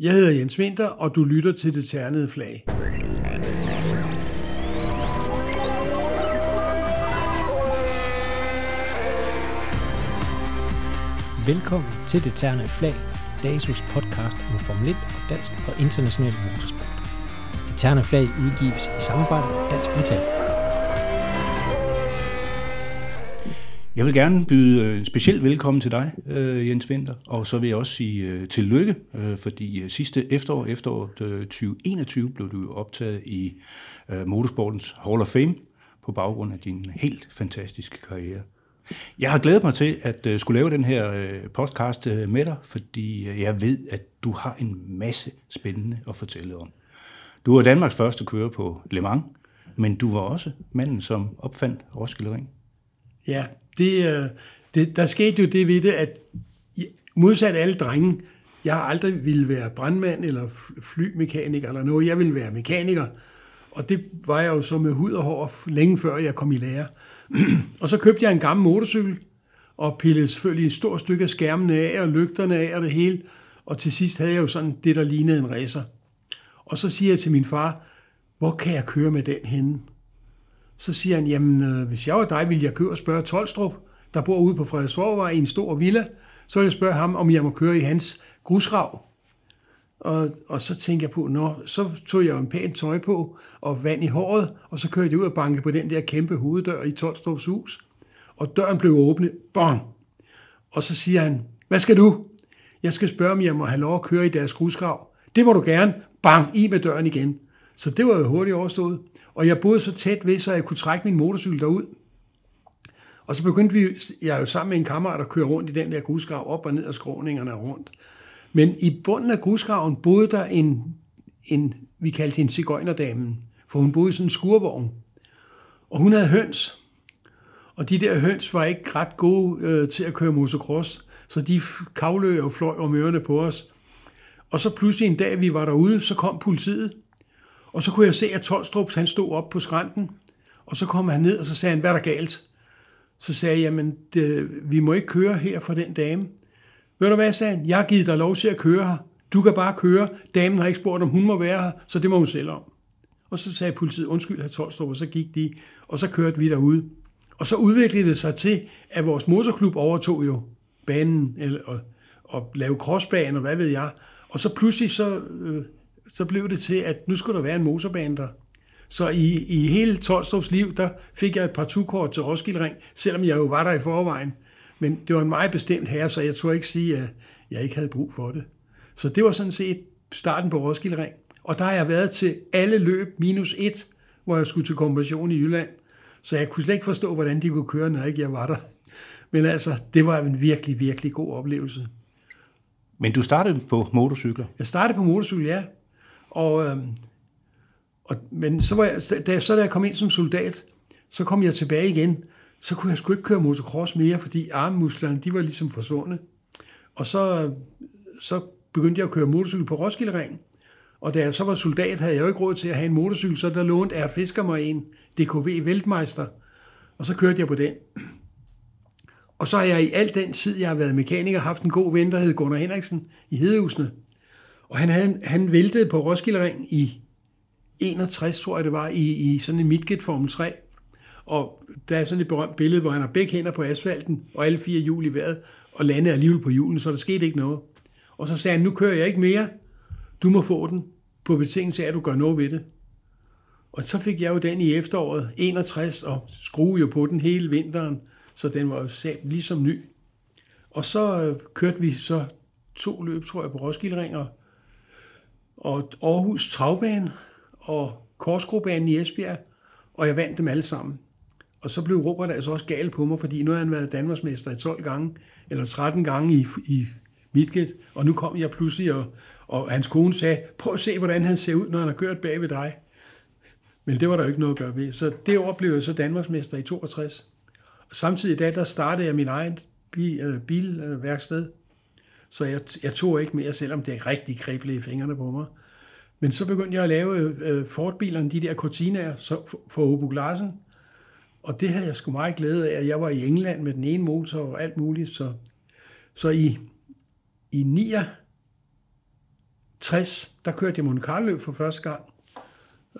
Jeg hedder Jens Winter, og du lytter til Det Ternede Flag. Velkommen til Det Ternede Flag, DASUS podcast om Formel 1 og dansk og international motorsport. Det Ternede Flag udgives i samarbejde med Dansk Metal. Jeg vil gerne byde en specielt velkommen til dig, øh, Jens Winter, og så vil jeg også sige øh, tillykke, fordi sidste efterår, efteråret 2021, blev du optaget i Motorsportens Hall of Fame på baggrund af din helt fantastiske karriere. Jeg har glædet mig til at skulle lave den her podcast med dig, fordi jeg ved, at du har en masse spændende at fortælle om. Du var Danmarks første kører på Le Mans, men du var også manden, som opfandt Roskilde Ring. Ja, det, øh, det, der skete jo det ved det, at modsat alle drenge, jeg har aldrig ville være brandmand eller flymekaniker eller noget, jeg ville være mekaniker. Og det var jeg jo så med hud og hår længe før jeg kom i lære. og så købte jeg en gammel motorcykel, og pillede selvfølgelig et stort stykke af skærmene af, og lygterne af og det hele. Og til sidst havde jeg jo sådan det, der lignede en racer. Og så siger jeg til min far, hvor kan jeg køre med den henne? Så siger han, jamen øh, hvis jeg var dig, ville jeg køre og spørge Tolstrup, der bor ude på Frederiksborgvej i en stor villa. Så ville jeg spørge ham, om jeg må køre i hans grusgrav. Og, og så tænkte jeg på, nå, så tog jeg en pæn tøj på og vand i håret, og så kørte jeg ud og banke på den der kæmpe hoveddør i Tolstrups hus. Og døren blev åbnet. Bong! Og så siger han, hvad skal du? Jeg skal spørge, om jeg må have lov at køre i deres grusgrav. Det må du gerne. Bang! I med døren igen. Så det var jo hurtigt overstået. Og jeg boede så tæt ved, så jeg kunne trække min motorcykel derud. Og så begyndte vi, jeg er jo sammen med en kammerat, at køre rundt i den der grusgrav, op og ned af skråningerne rundt. Men i bunden af grusgraven boede der en, en vi kaldte hende cigøjnerdamen, for hun boede i sådan en skurvogn. Og hun havde høns. Og de der høns var ikke ret gode øh, til at køre motocross, så de kavlede og fløj om ørerne på os. Og så pludselig en dag, vi var derude, så kom politiet, og så kunne jeg se, at Tolstrup, han stod op på skrænten, og så kom han ned, og så sagde han, hvad er der galt? Så sagde jeg, jamen, det, vi må ikke køre her for den dame. Ved du hvad, sagde han? Jeg har givet dig lov til at køre her. Du kan bare køre. Damen har ikke spurgt, om hun må være her, så det må hun selv om. Og så sagde politiet, undskyld, herr Tolstrup, og så gik de, og så kørte vi derude. Og så udviklede det sig til, at vores motorklub overtog jo banen, eller, og, og lave crossbanen, og hvad ved jeg. Og så pludselig så øh, så blev det til, at nu skulle der være en motorbane der. Så i, i hele Tolstrups liv, der fik jeg et par tukort til Roskilde Ring, selvom jeg jo var der i forvejen. Men det var en meget bestemt herre, så jeg tror ikke sige, at jeg ikke havde brug for det. Så det var sådan set starten på Roskilde Ring. Og der har jeg været til alle løb minus et, hvor jeg skulle til konversion i Jylland. Så jeg kunne slet ikke forstå, hvordan de kunne køre, når ikke jeg var der. Men altså, det var en virkelig, virkelig god oplevelse. Men du startede på motorcykler? Jeg startede på motorcykel, ja. Og, øh, og, men så, var jeg, da, så da jeg kom ind som soldat, så kom jeg tilbage igen. Så kunne jeg sgu ikke køre motocross mere, fordi armmusklerne, de var ligesom forsvundet. Og så, så begyndte jeg at køre motorcykel på Roskilde Ring. Og da jeg så var soldat, havde jeg jo ikke råd til at have en motorcykel, så der lånte R. Fisker mig en DKV Veltmeister. Og så kørte jeg på den. Og så har jeg i al den tid, jeg har været mekaniker, haft en god ven, der hed Gunnar Henriksen i Hedehusene. Og han, havde, han væltede på Roskilde Ring i 61, tror jeg det var, i, i sådan en midget Formel 3. Og der er sådan et berømt billede, hvor han har begge hænder på asfalten, og alle fire hjul i vejret, og landede alligevel på julen, så der skete ikke noget. Og så sagde han, nu kører jeg ikke mere, du må få den, på betingelse af, at du gør noget ved det. Og så fik jeg jo den i efteråret 61, og skruede jo på den hele vinteren, så den var jo ligesom ny. Og så øh, kørte vi så to løb, tror jeg, på Roskilde Ring, og og Aarhus Travbane og Korsgrobanen i Esbjerg, og jeg vandt dem alle sammen. Og så blev Robert altså også gal på mig, fordi nu har han været Danmarksmester i 12 gange, eller 13 gange i, i Midget, og nu kom jeg pludselig, og, og hans kone sagde, prøv at se, hvordan han ser ud, når han har kørt bag ved dig. Men det var der jo ikke noget at gøre ved. Så det år blev jeg så Danmarksmester i 62. Og samtidig da, der startede jeg min egen bil, øh, bilværksted, så jeg, jeg tog ikke mere, selvom det rigtig kriblede i fingrene på mig. Men så begyndte jeg at lave øh, Ford-bilerne, de der Cortinaer, så, for Obo Larsen. Og det havde jeg sgu meget glæde af. Jeg var i England med den ene motor og alt muligt. Så, så i, i 69, der kørte jeg Monte Carlo for første gang.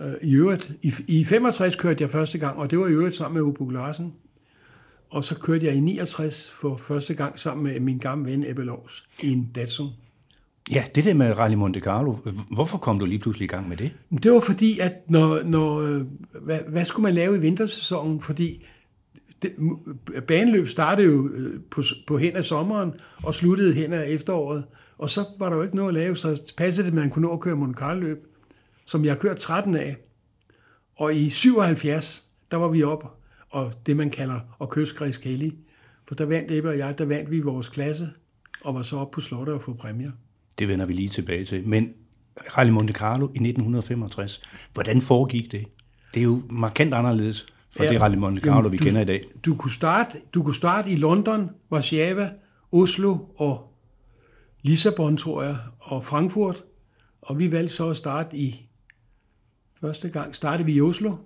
Øh, I øvrigt, i, i 65 kørte jeg første gang, og det var i øvrigt sammen med Ubo Larsen. Og så kørte jeg i 69 for første gang sammen med min gamle ven Ebbe Lovs i en Datsun. Ja, det der med Rally Monte Carlo, hvorfor kom du lige pludselig i gang med det? Det var fordi, at når, når øh, hvad, hvad skulle man lave i vintersæsonen? Fordi det, baneløb startede jo øh, på, på hen af sommeren og sluttede hen af efteråret. Og så var der jo ikke noget at lave, så passede det, at man kunne nå at køre Monte Carlo løb, som jeg har kørt 13 af. Og i 77, der var vi op og det, man kalder Grace Kelly. For der vandt Ebbe og jeg, der vandt vi vores klasse, og var så op på slottet og få præmier. Det vender vi lige tilbage til. Men Rally Monte Carlo i 1965, hvordan foregik det? Det er jo markant anderledes fra ja, det Rally Monte Carlo, jamen, vi du, kender i dag. Du kunne, starte, du kunne starte i London, Warszawa, Oslo og Lissabon, tror jeg, og Frankfurt. Og vi valgte så at starte i... Første gang startede vi i Oslo,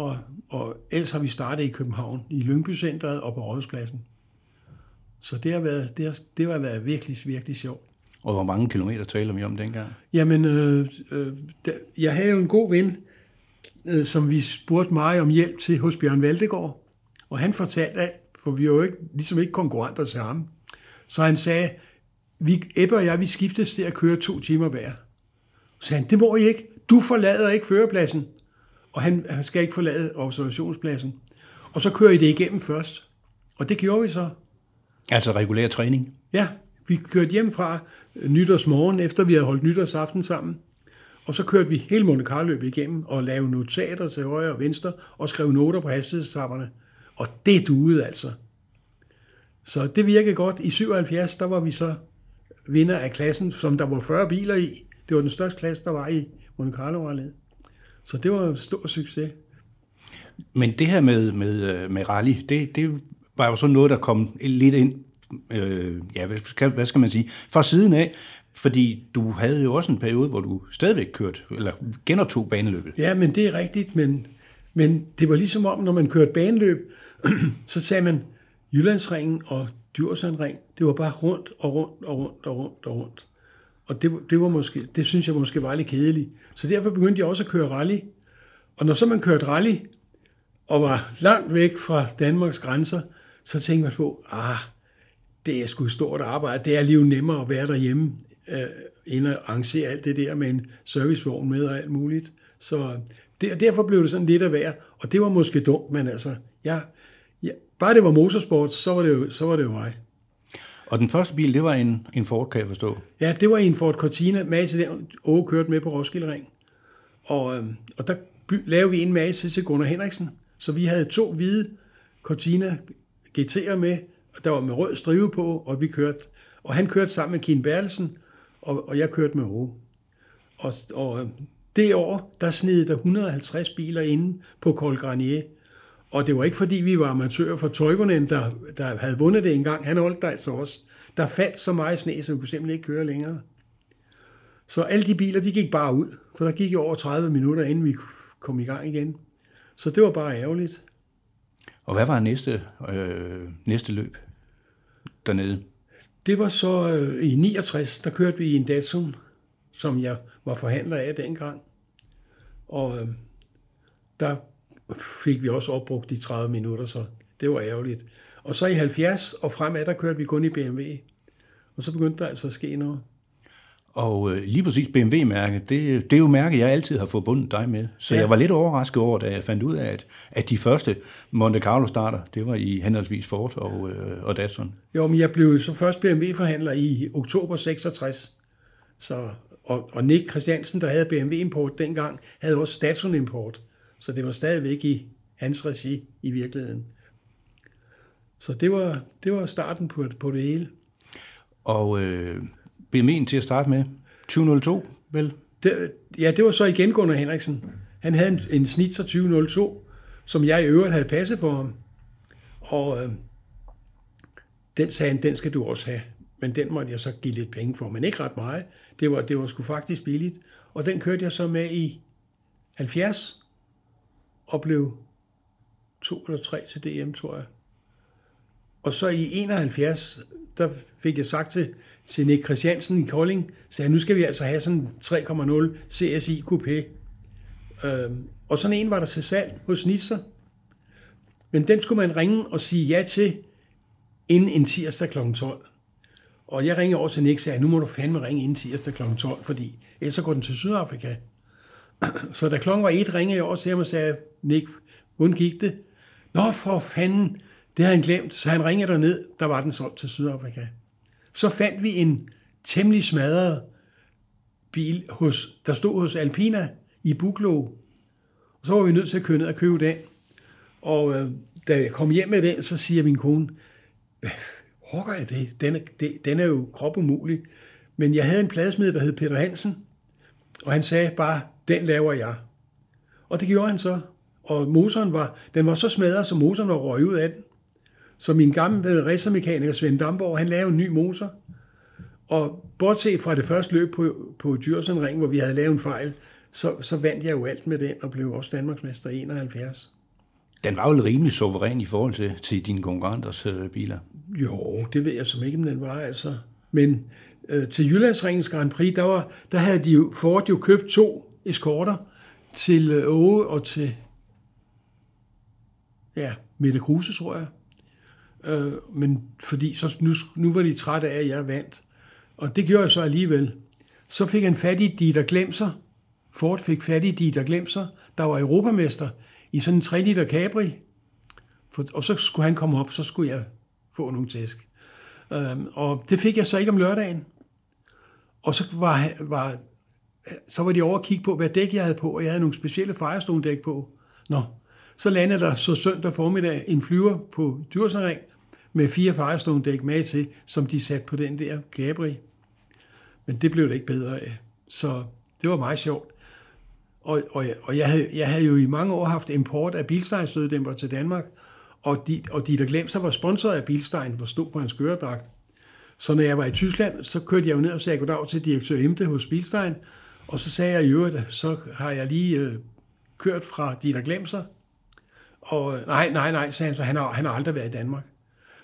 og, og ellers har vi startet i København, i Lyngby Centeret og på Rådhuspladsen. Så det har været, det har, det har været virkelig, virkelig sjovt. Og hvor mange kilometer taler vi om dengang? Jamen, øh, øh, der, jeg havde jo en god ven, øh, som vi spurgte mig om hjælp til hos Bjørn Valdegård. Og han fortalte alt, for vi er jo ikke, ligesom ikke konkurrenter til ham. Så han sagde, vi, Ebbe og jeg, vi skiftes til at køre to timer hver. Så han, det må I ikke. Du forlader ikke førerpladsen og han, han skal ikke forlade observationspladsen. Og så kører I det igennem først. Og det gjorde vi så. Altså regulær træning? Ja, vi kørte hjem fra nytårsmorgen, efter vi havde holdt nytårsaften sammen. Og så kørte vi hele Monte carlo igennem og lavede notater til højre og venstre og skrev noter på hastighedstapperne. Og det duede altså. Så det virkede godt. I 77, der var vi så vinder af klassen, som der var 40 biler i. Det var den største klasse, der var i Monte carlo -rallyet. Så det var en stor succes. Men det her med, med, øh, med rally, det, det var jo sådan noget, der kom lidt ind, øh, ja, hvad skal, hvad skal man sige, fra siden af, fordi du havde jo også en periode, hvor du stadigvæk kørte, eller genoptog baneløbet. Ja, men det er rigtigt, men, men det var ligesom om, når man kørte baneløb, så sagde man, Jyllandsringen og Djursandring, det var bare rundt og rundt og rundt og rundt og rundt. Og det, det, var måske, det synes jeg måske var lidt kedeligt. Så derfor begyndte jeg også at køre rally. Og når så man kørte rally, og var langt væk fra Danmarks grænser, så tænkte man på, ah, det er sgu et stort arbejde. Det er lige nemmere at være derhjemme, øh, end at arrangere alt det der med en servicevogn med og alt muligt. Så det, derfor blev det sådan lidt af værd, og det var måske dumt, men altså, ja, ja, bare det var motorsport, så var det jo, så var det jo mig. Og den første bil, det var en, en Ford, kan jeg forstå? Ja, det var en Ford Cortina, Mads den Åge kørte med på Roskilde Ring. Og, øhm, og der lavede vi en masse til Gunnar Henriksen. Så vi havde to hvide Cortina GT'er med, der var med rød strive på, og vi kørte. Og han kørte sammen med Kien Bertelsen, og, og jeg kørte med Åge. Og, og øhm, det år, der sned der 150 biler inde på Col Granier. Og det var ikke fordi, vi var amatører for Toivonen, der, der havde vundet det engang. Han holdt der altså også. Der faldt så meget sne, så vi kunne simpelthen ikke køre længere. Så alle de biler, de gik bare ud. For der gik jo over 30 minutter, inden vi kom i gang igen. Så det var bare ærgerligt. Og hvad var næste, øh, næste løb dernede? Det var så øh, i 69, der kørte vi i en Datsun, som jeg var forhandler af dengang. Og øh, der fik vi også opbrugt de 30 minutter, så det var ærgerligt. Og så i 70 og fremad, der kørte vi kun i BMW. Og så begyndte der altså at ske noget. Og øh, lige præcis BMW-mærket, det, det er jo mærke, jeg altid har forbundet dig med. Så ja. jeg var lidt overrasket over, da jeg fandt ud af, at, at de første Monte Carlo-starter, det var i henholdsvis Ford og, øh, og Datsun. Jo, men jeg blev så først BMW-forhandler i oktober 66. Så, og, og Nick Christiansen, der havde BMW-import dengang, havde også Datsun-import. Så det var stadigvæk i hans regi i virkeligheden. Så det var, det var starten på, på det hele. Og øh, BMW'en til at starte med, 2002, vel? Det, ja, det var så igen Gunnar Henriksen. Han havde en, en Snitzer 2002, som jeg i øvrigt havde passet for ham. Og øh, den sagde han, den skal du også have. Men den måtte jeg så give lidt penge for, men ikke ret meget. Det var, det var sgu faktisk billigt. Og den kørte jeg så med i 70, og blev to eller tre til DM, tror jeg. Og så i 71, der fik jeg sagt til, til Nick Christiansen i Kolding, sagde nu skal vi altså have sådan 3,0 CSI Coupé. Øhm, og sådan en var der til salg hos Nitzer. Men den skulle man ringe og sige ja til inden en tirsdag kl. 12. Og jeg ringede over til Nick og sagde, nu må du fandme ringe inden tirsdag kl. 12, fordi ellers så går den til Sydafrika. Så da klokken var et, ringede jeg over til ham og sagde, Nick, hvordan gik det? Nå, for fanden, det har han glemt. Så han ringede ned, der var den solgt til Sydafrika. Så fandt vi en temmelig smadret bil, hos, der stod hos Alpina i Buklo. Og så var vi nødt til at køre ned og købe den. Og øh, da jeg kom hjem med den, så siger min kone, hvad hukker jeg det? Den er, det, den er jo kropumulig. Men jeg havde en pladesmed, der hed Peter Hansen, og han sagde bare, den laver jeg. Og det gjorde han så. Og motoren var, den var så smadret, så motoren var røget ud af den. Så min gamle racermekaniker Svend Damborg, han lavede en ny motor. Og bortset fra det første løb på, på Dyrsen Ring, hvor vi havde lavet en fejl, så, så vandt jeg jo alt med den og blev også Danmarksmester 71. Den var jo rimelig suveræn i forhold til, til dine konkurrenters øh, biler. Jo, det ved jeg som ikke, om den var altså. Men øh, til Jyllandsringens Grand Prix, der, var, der havde de jo, Ford jo købt to eskorter til øh, Åge og til ja, Mette Kruse, tror jeg. Øh, men fordi så, nu, nu var de trætte af, at jeg vandt. Og det gjorde jeg så alligevel. Så fik han fat i Dieter Glemser. Ford fik fat i Dieter Glemser, der var europamester i sådan en 3 liter Capri. For, og så skulle han komme op, så skulle jeg få nogle tæsk. Øhm, og det fik jeg så ikke om lørdagen. Og så var, var, Øh, så var de over at kigge på, hvad dæk jeg havde på, og jeg havde nogle specielle Firestone-dæk på. Nå, så landede der så søndag formiddag en flyver på Djursnering med fire Firestone-dæk med til, som de satte på den der Capri. Men det blev det ikke bedre af. Så det var meget sjovt. Og, og, og jeg, havde, jeg havde jo i mange år haft import af bilsteinstøddæmper til Danmark, og de, og de der glemte sig var sponsoreret af Bilstein, hvor stod på hans køredragt. Så når jeg var i Tyskland, så kørte jeg jo ned og sagde goddag til direktør Emte hos Bilstein, og så sagde jeg i øvrigt, så har jeg lige øh, kørt fra de der glemte sig. Og nej, nej, nej, sagde han, så han har, han har aldrig været i Danmark.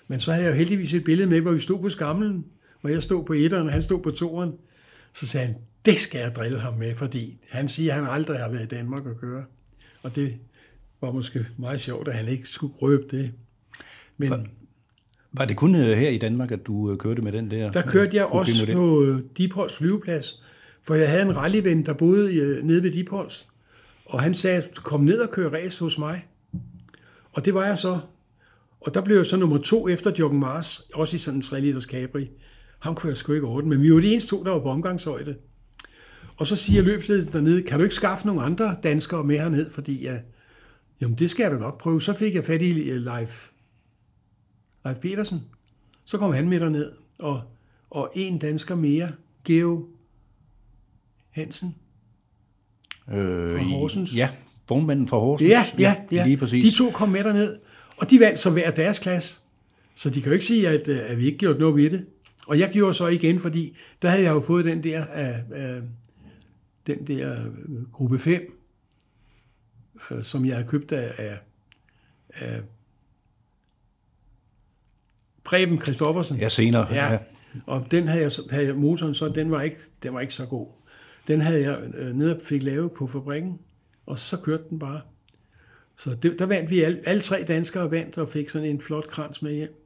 Men så havde jeg jo heldigvis et billede med, hvor vi stod på skamlen, hvor jeg stod på etteren, og han stod på toeren. Så sagde han, det skal jeg drille ham med, fordi han siger, at han aldrig har været i Danmark at køre. Og det var måske meget sjovt, at han ikke skulle røbe det. Men, var, var det kun øh, her i Danmark, at du øh, kørte med den der? Der kørte jeg også på øh, Dipholds flyveplads, for jeg havde en rallyven, der boede øh, nede ved Dipols, og han sagde, kom ned og kør race hos mig. Og det var jeg så. Og der blev jeg så nummer to efter Jørgen Mars, også i sådan en 3 liters Capri. Ham kunne jeg sgu ikke ordne, men vi var de eneste to, der var på omgangshøjde. Og så siger løbsledelsen dernede, kan du ikke skaffe nogle andre danskere med herned, fordi ja, jamen det skal jeg da nok prøve. Så fik jeg fat i øh, Leif, Leif Petersen. Så kom han med derned, og, og en dansker mere, Geo Hansen øh, fra Horsens. Ja, formanden fra Horsens. Ja, ja, ja. Lige præcis. De to kom med derned, og de vandt så hver deres klasse. Så de kan jo ikke sige, at, øh, at vi ikke gjorde noget ved det. Og jeg gjorde så igen, fordi der havde jeg jo fået den der af, af den der øh, gruppe 5, øh, som jeg har købt af, af, af Preben Christoffersen. Ja, senere. Ja. ja. Og den havde jeg, havde jeg, motoren så, den var, ikke, den var ikke så god. Den havde jeg øh, nede og fik lavet på fabrikken, og så kørte den bare. Så det, der vandt vi alle, alle tre danskere vandt og fik sådan en flot krans med hjem.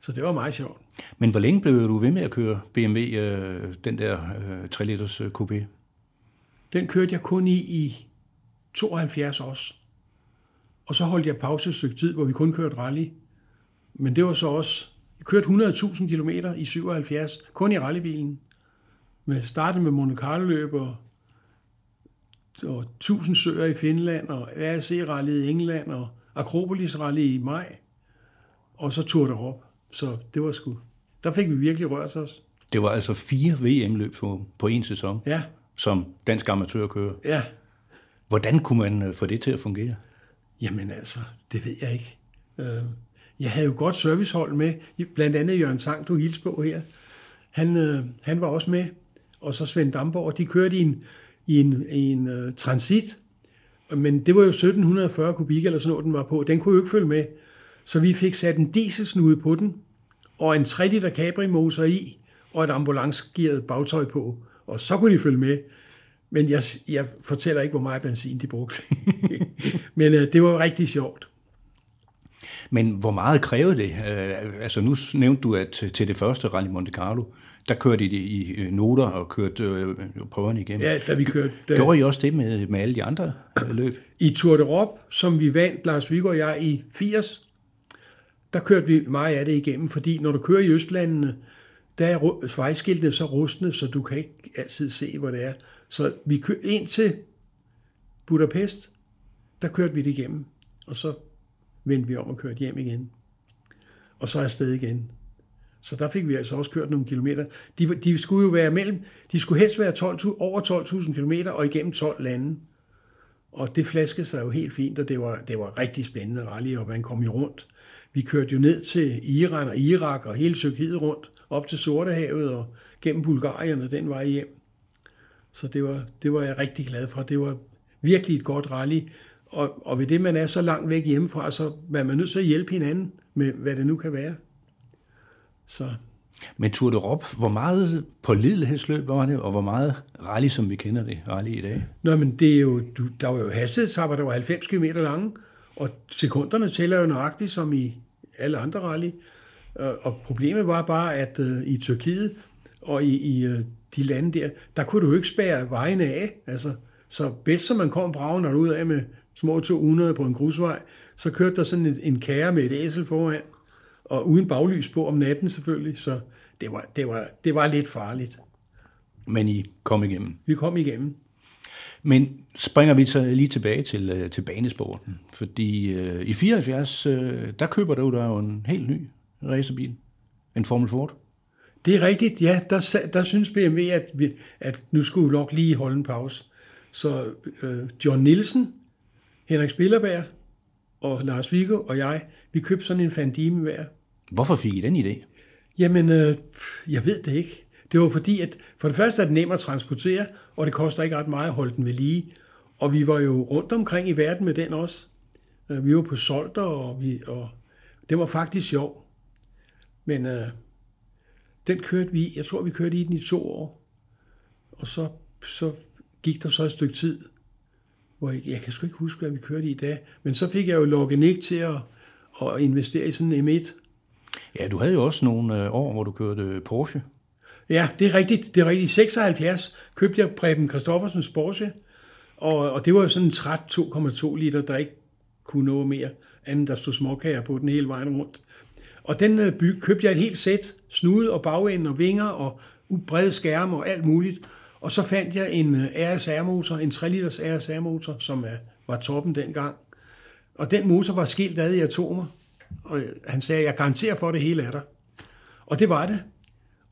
Så det var meget sjovt. Men hvor længe blev du ved med at køre BMW, øh, den der øh, 3 liters øh, coupé? Den kørte jeg kun i i 72 også. Og så holdt jeg pause et stykke tid, hvor vi kun kørte rally. Men det var så også... Jeg kørte 100.000 km i 77, kun i rallybilen. Med startede med Monte Carlo løb og, og 1000 søer i Finland, og RC rally i England, og Akropolis rally i maj. Og så Tour derop. Så det var sgu... Der fik vi virkelig rørt os. Det var altså fire VM-løb på, på en sæson? Ja, som dansk amatørkører. Ja. Hvordan kunne man øh, få det til at fungere? Jamen altså, det ved jeg ikke. Øh, jeg havde jo godt servicehold med, blandt andet Jørgen Sang, du hils på her. Han, øh, han var også med, og så Svend Damborg, de kørte i en, i en, i en uh, transit, men det var jo 1740 kubik eller sådan noget, den var på. Den kunne jo ikke følge med. Så vi fik sat en dieselsnude på den, og en 3 liter Capri motor i, og et ambulancegearet bagtøj på, og så kunne de følge med. Men jeg, jeg fortæller ikke, hvor meget benzin de brugte. Men øh, det var rigtig sjovt. Men hvor meget krævede det? Øh, altså nu nævnte du, at til det første Rally Monte Carlo, der kørte I det i øh, noter og kørte øh, prøverne igennem. Ja, da vi kørte. Da, Gjorde I også det med, med alle de andre øh, løb? I Tour de Rop, som vi vandt, Lars Viggo og jeg, i 80, der kørte vi meget af det igennem, fordi når du kører i Østlandene, der er vejskiltene så rustne, så du kan ikke altid se, hvor det er. Så vi kørte ind til Budapest, der kørte vi det igennem, og så vendte vi om og kørte hjem igen. Og så afsted igen. Så der fik vi altså også kørt nogle kilometer. De, de skulle jo være mellem, de skulle helst være 12, over 12.000 kilometer og igennem 12 lande. Og det flaskede sig jo helt fint, og det var, det var rigtig spændende rally, og man kom jo rundt. Vi kørte jo ned til Iran og Irak og hele Tyrkiet rundt, op til Sortehavet og gennem Bulgarien og den vej hjem. Så det var, det var jeg rigtig glad for. Det var virkelig et godt rally. Og, og ved det, man er så langt væk hjemmefra, så er man nødt til at hjælpe hinanden med, hvad det nu kan være. Så. Men Tour de Rop, hvor meget pålidelighedsløb var det, og hvor meget rally, som vi kender det, rally i dag? Nå, men det er jo, du, der var jo hastighedstapper, der var 90 km lange, og sekunderne tæller jo nøjagtigt som i alle andre rally. Og problemet var bare, at uh, i Tyrkiet og i, i uh, de lande der, der kunne du ikke spære vejen af. Altså, så bedst som man kom bragen ud af med små 200 på en grusvej, så kørte der sådan en, en kære med et æsel foran, og uden baglys på om natten selvfølgelig, så det var, det var, det var lidt farligt. Men I kom igennem? Vi kom igennem. Men springer vi så lige tilbage til, øh, til banesporten, fordi øh, i 74, øh, der køber du der jo en helt ny racerbil, en Formel Ford. Det er rigtigt, ja. Der, der synes BMW, at, vi, at nu skulle vi nok lige holde en pause. Så øh, John Nielsen, Henrik Spillerberg og Lars Viggo og jeg, vi købte sådan en Fandime hver. Hvorfor fik I den idé? Jamen, øh, jeg ved det ikke. Det var fordi, at for det første er det nemt at transportere, og det koster ikke ret meget at holde den ved lige. Og vi var jo rundt omkring i verden med den også. Øh, vi var på Solter, og, vi, og det var faktisk sjov. Men øh, den kørte vi Jeg tror, vi kørte i den i to år. Og så, så gik der så et stykke tid, hvor jeg, jeg kan sgu ikke huske, hvad vi kørte i dag. Men så fik jeg jo Loginik til at, at investere i sådan en M1. Ja, du havde jo også nogle øh, år, hvor du kørte Porsche. Ja, det er rigtigt. Det er rigtigt. I 76 købte jeg Preben Christoffersens Porsche, og, og det var jo sådan en træt 2,2 liter, der ikke kunne nå mere, anden der stod småkager på den hele vejen rundt. Og den øh, by, købte jeg et helt sæt, snude og bagende og vinger og brede skærme og alt muligt. Og så fandt jeg en øh, RSR-motor, en 3 liters RSR-motor, som øh, var toppen dengang. Og den motor var skilt ad i atomer. Og øh, han sagde, jeg garanterer for, at det hele er der. Og det var det.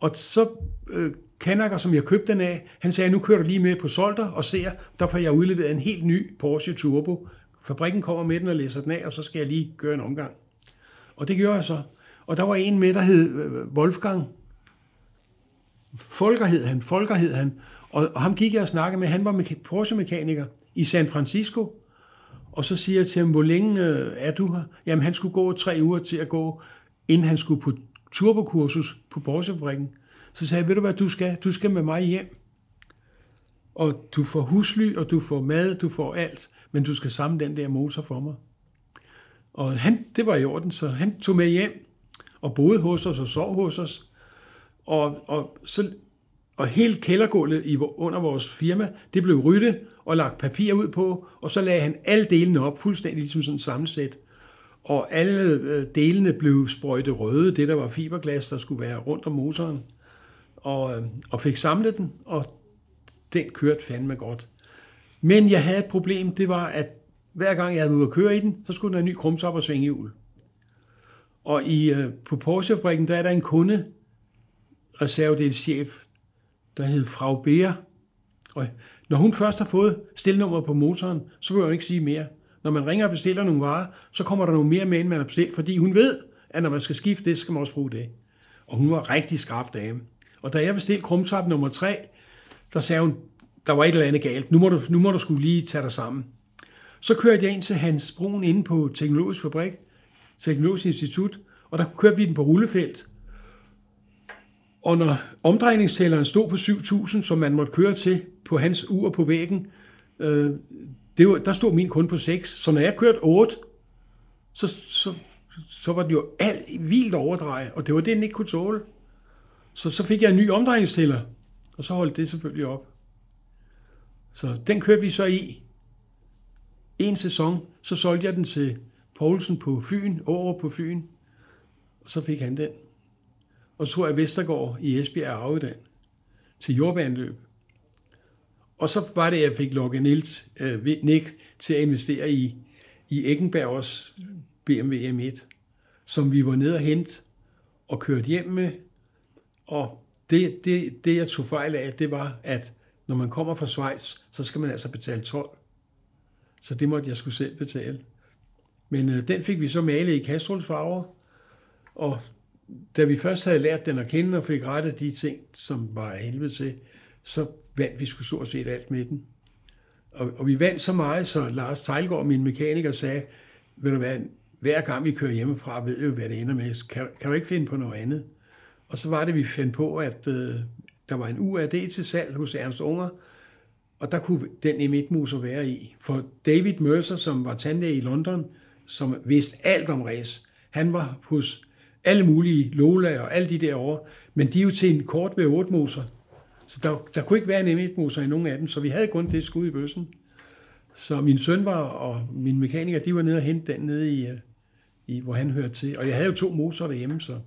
Og så øh, Kanaker, som jeg købte den af, han sagde, nu kører du lige med på Solter og ser, der får jeg udleveret en helt ny Porsche Turbo. Fabrikken kommer med den og læser den af, og så skal jeg lige gøre en omgang. Og det gjorde jeg så. Og der var en med, der hed Wolfgang. Folker hed han. Folker hed han. Og, og ham gik jeg og snakkede med. Han var Porsche-mekaniker i San Francisco. Og så siger jeg til ham, hvor længe øh, er du her? Jamen, han skulle gå tre uger til at gå, inden han skulle på turbokursus på Porsche-fabrikken. Så sagde jeg, ved du hvad du skal? Du skal med mig hjem. Og du får husly, og du får mad, du får alt, men du skal samle den der motor for mig. Og han, det var i orden, så han tog med hjem og boede hos os og sov hos os. Og, og, så, og hele kældergulvet i, under vores firma, det blev ryddet og lagt papir ud på, og så lagde han alle delene op, fuldstændig ligesom sådan et sammensæt. Og alle øh, delene blev sprøjtet røde, det der var fiberglas, der skulle være rundt om motoren. Og, øh, og fik samlet den, og den kørte fandme godt. Men jeg havde et problem, det var, at hver gang jeg havde ude at køre i den, så skulle der en ny krumtop og svinghjul. Og i, øh, på Porsche-fabrikken, der er der en kunde, reservedelschef, der hed Frau Beer. Og når hun først har fået stilnummeret på motoren, så vil hun ikke sige mere. Når man ringer og bestiller nogle varer, så kommer der nogle mere med, end man har bestilt, fordi hun ved, at når man skal skifte det, så skal man også bruge det. Og hun var rigtig skarp dame. Og da jeg bestilte krumtap nummer 3, der sagde hun, der var et eller andet galt. Nu må du, nu må du skulle lige tage dig sammen. Så kørte jeg ind til Hans Brun inde på Teknologisk Fabrik, Teknologisk Institut, og der kørte vi den på rullefelt. Og når omdrejningstælleren stod på 7.000, som man måtte køre til på hans ur på væggen, øh, det var, der stod min kun på 6. Så når jeg kørte 8, så, så, så var det jo alt vildt overdrej, og det var det, den ikke kunne tåle. Så, så fik jeg en ny omdrejningstæller, og så holdt det selvfølgelig op. Så den kørte vi så i en sæson. Så solgte jeg den til Poulsen på Fyn, over på Fyn, og så fik han den. Og så tror jeg, Vestergaard i Esbjerg arvede den til jordbaneløb. Og så var det, at jeg fik lukket Niels øh, Nick til at investere i, i Eckenbergers BMW M1, som vi var nede og hente og kørte hjem med. Og det, det, det, jeg tog fejl af, det var, at når man kommer fra Schweiz, så skal man altså betale 12. Så det måtte jeg skulle selv betale. Men øh, den fik vi så malet i Kastruls farver, og da vi først havde lært den at kende og fik rettet de ting, som var af helvede til, så vandt vi skulle stort set alt med den. Og, og vi vandt så meget, så Lars Tejlgaard, min mekaniker, sagde, ved du hvad, hver gang vi kører hjemmefra, ved jo, hvad det ender med. Kan, kan du ikke finde på noget andet? Og så var det, vi fandt på, at øh, der var en UAD til salg hos Ernst Unger, og der kunne den emitmuser være i. For David Mercer, som var tandlæge i London, som vidste alt om race, han var hos alle mulige Lola og alle de der over, men de er jo til en kort ved 8 moser. Så der, der kunne ikke være en emitmoser i nogen af dem, så vi havde kun det skud i bøssen. Så min søn var, og min mekaniker, de var nede og hente den nede i, øh, i, hvor han hørte til. Og jeg havde jo to motorer derhjemme, så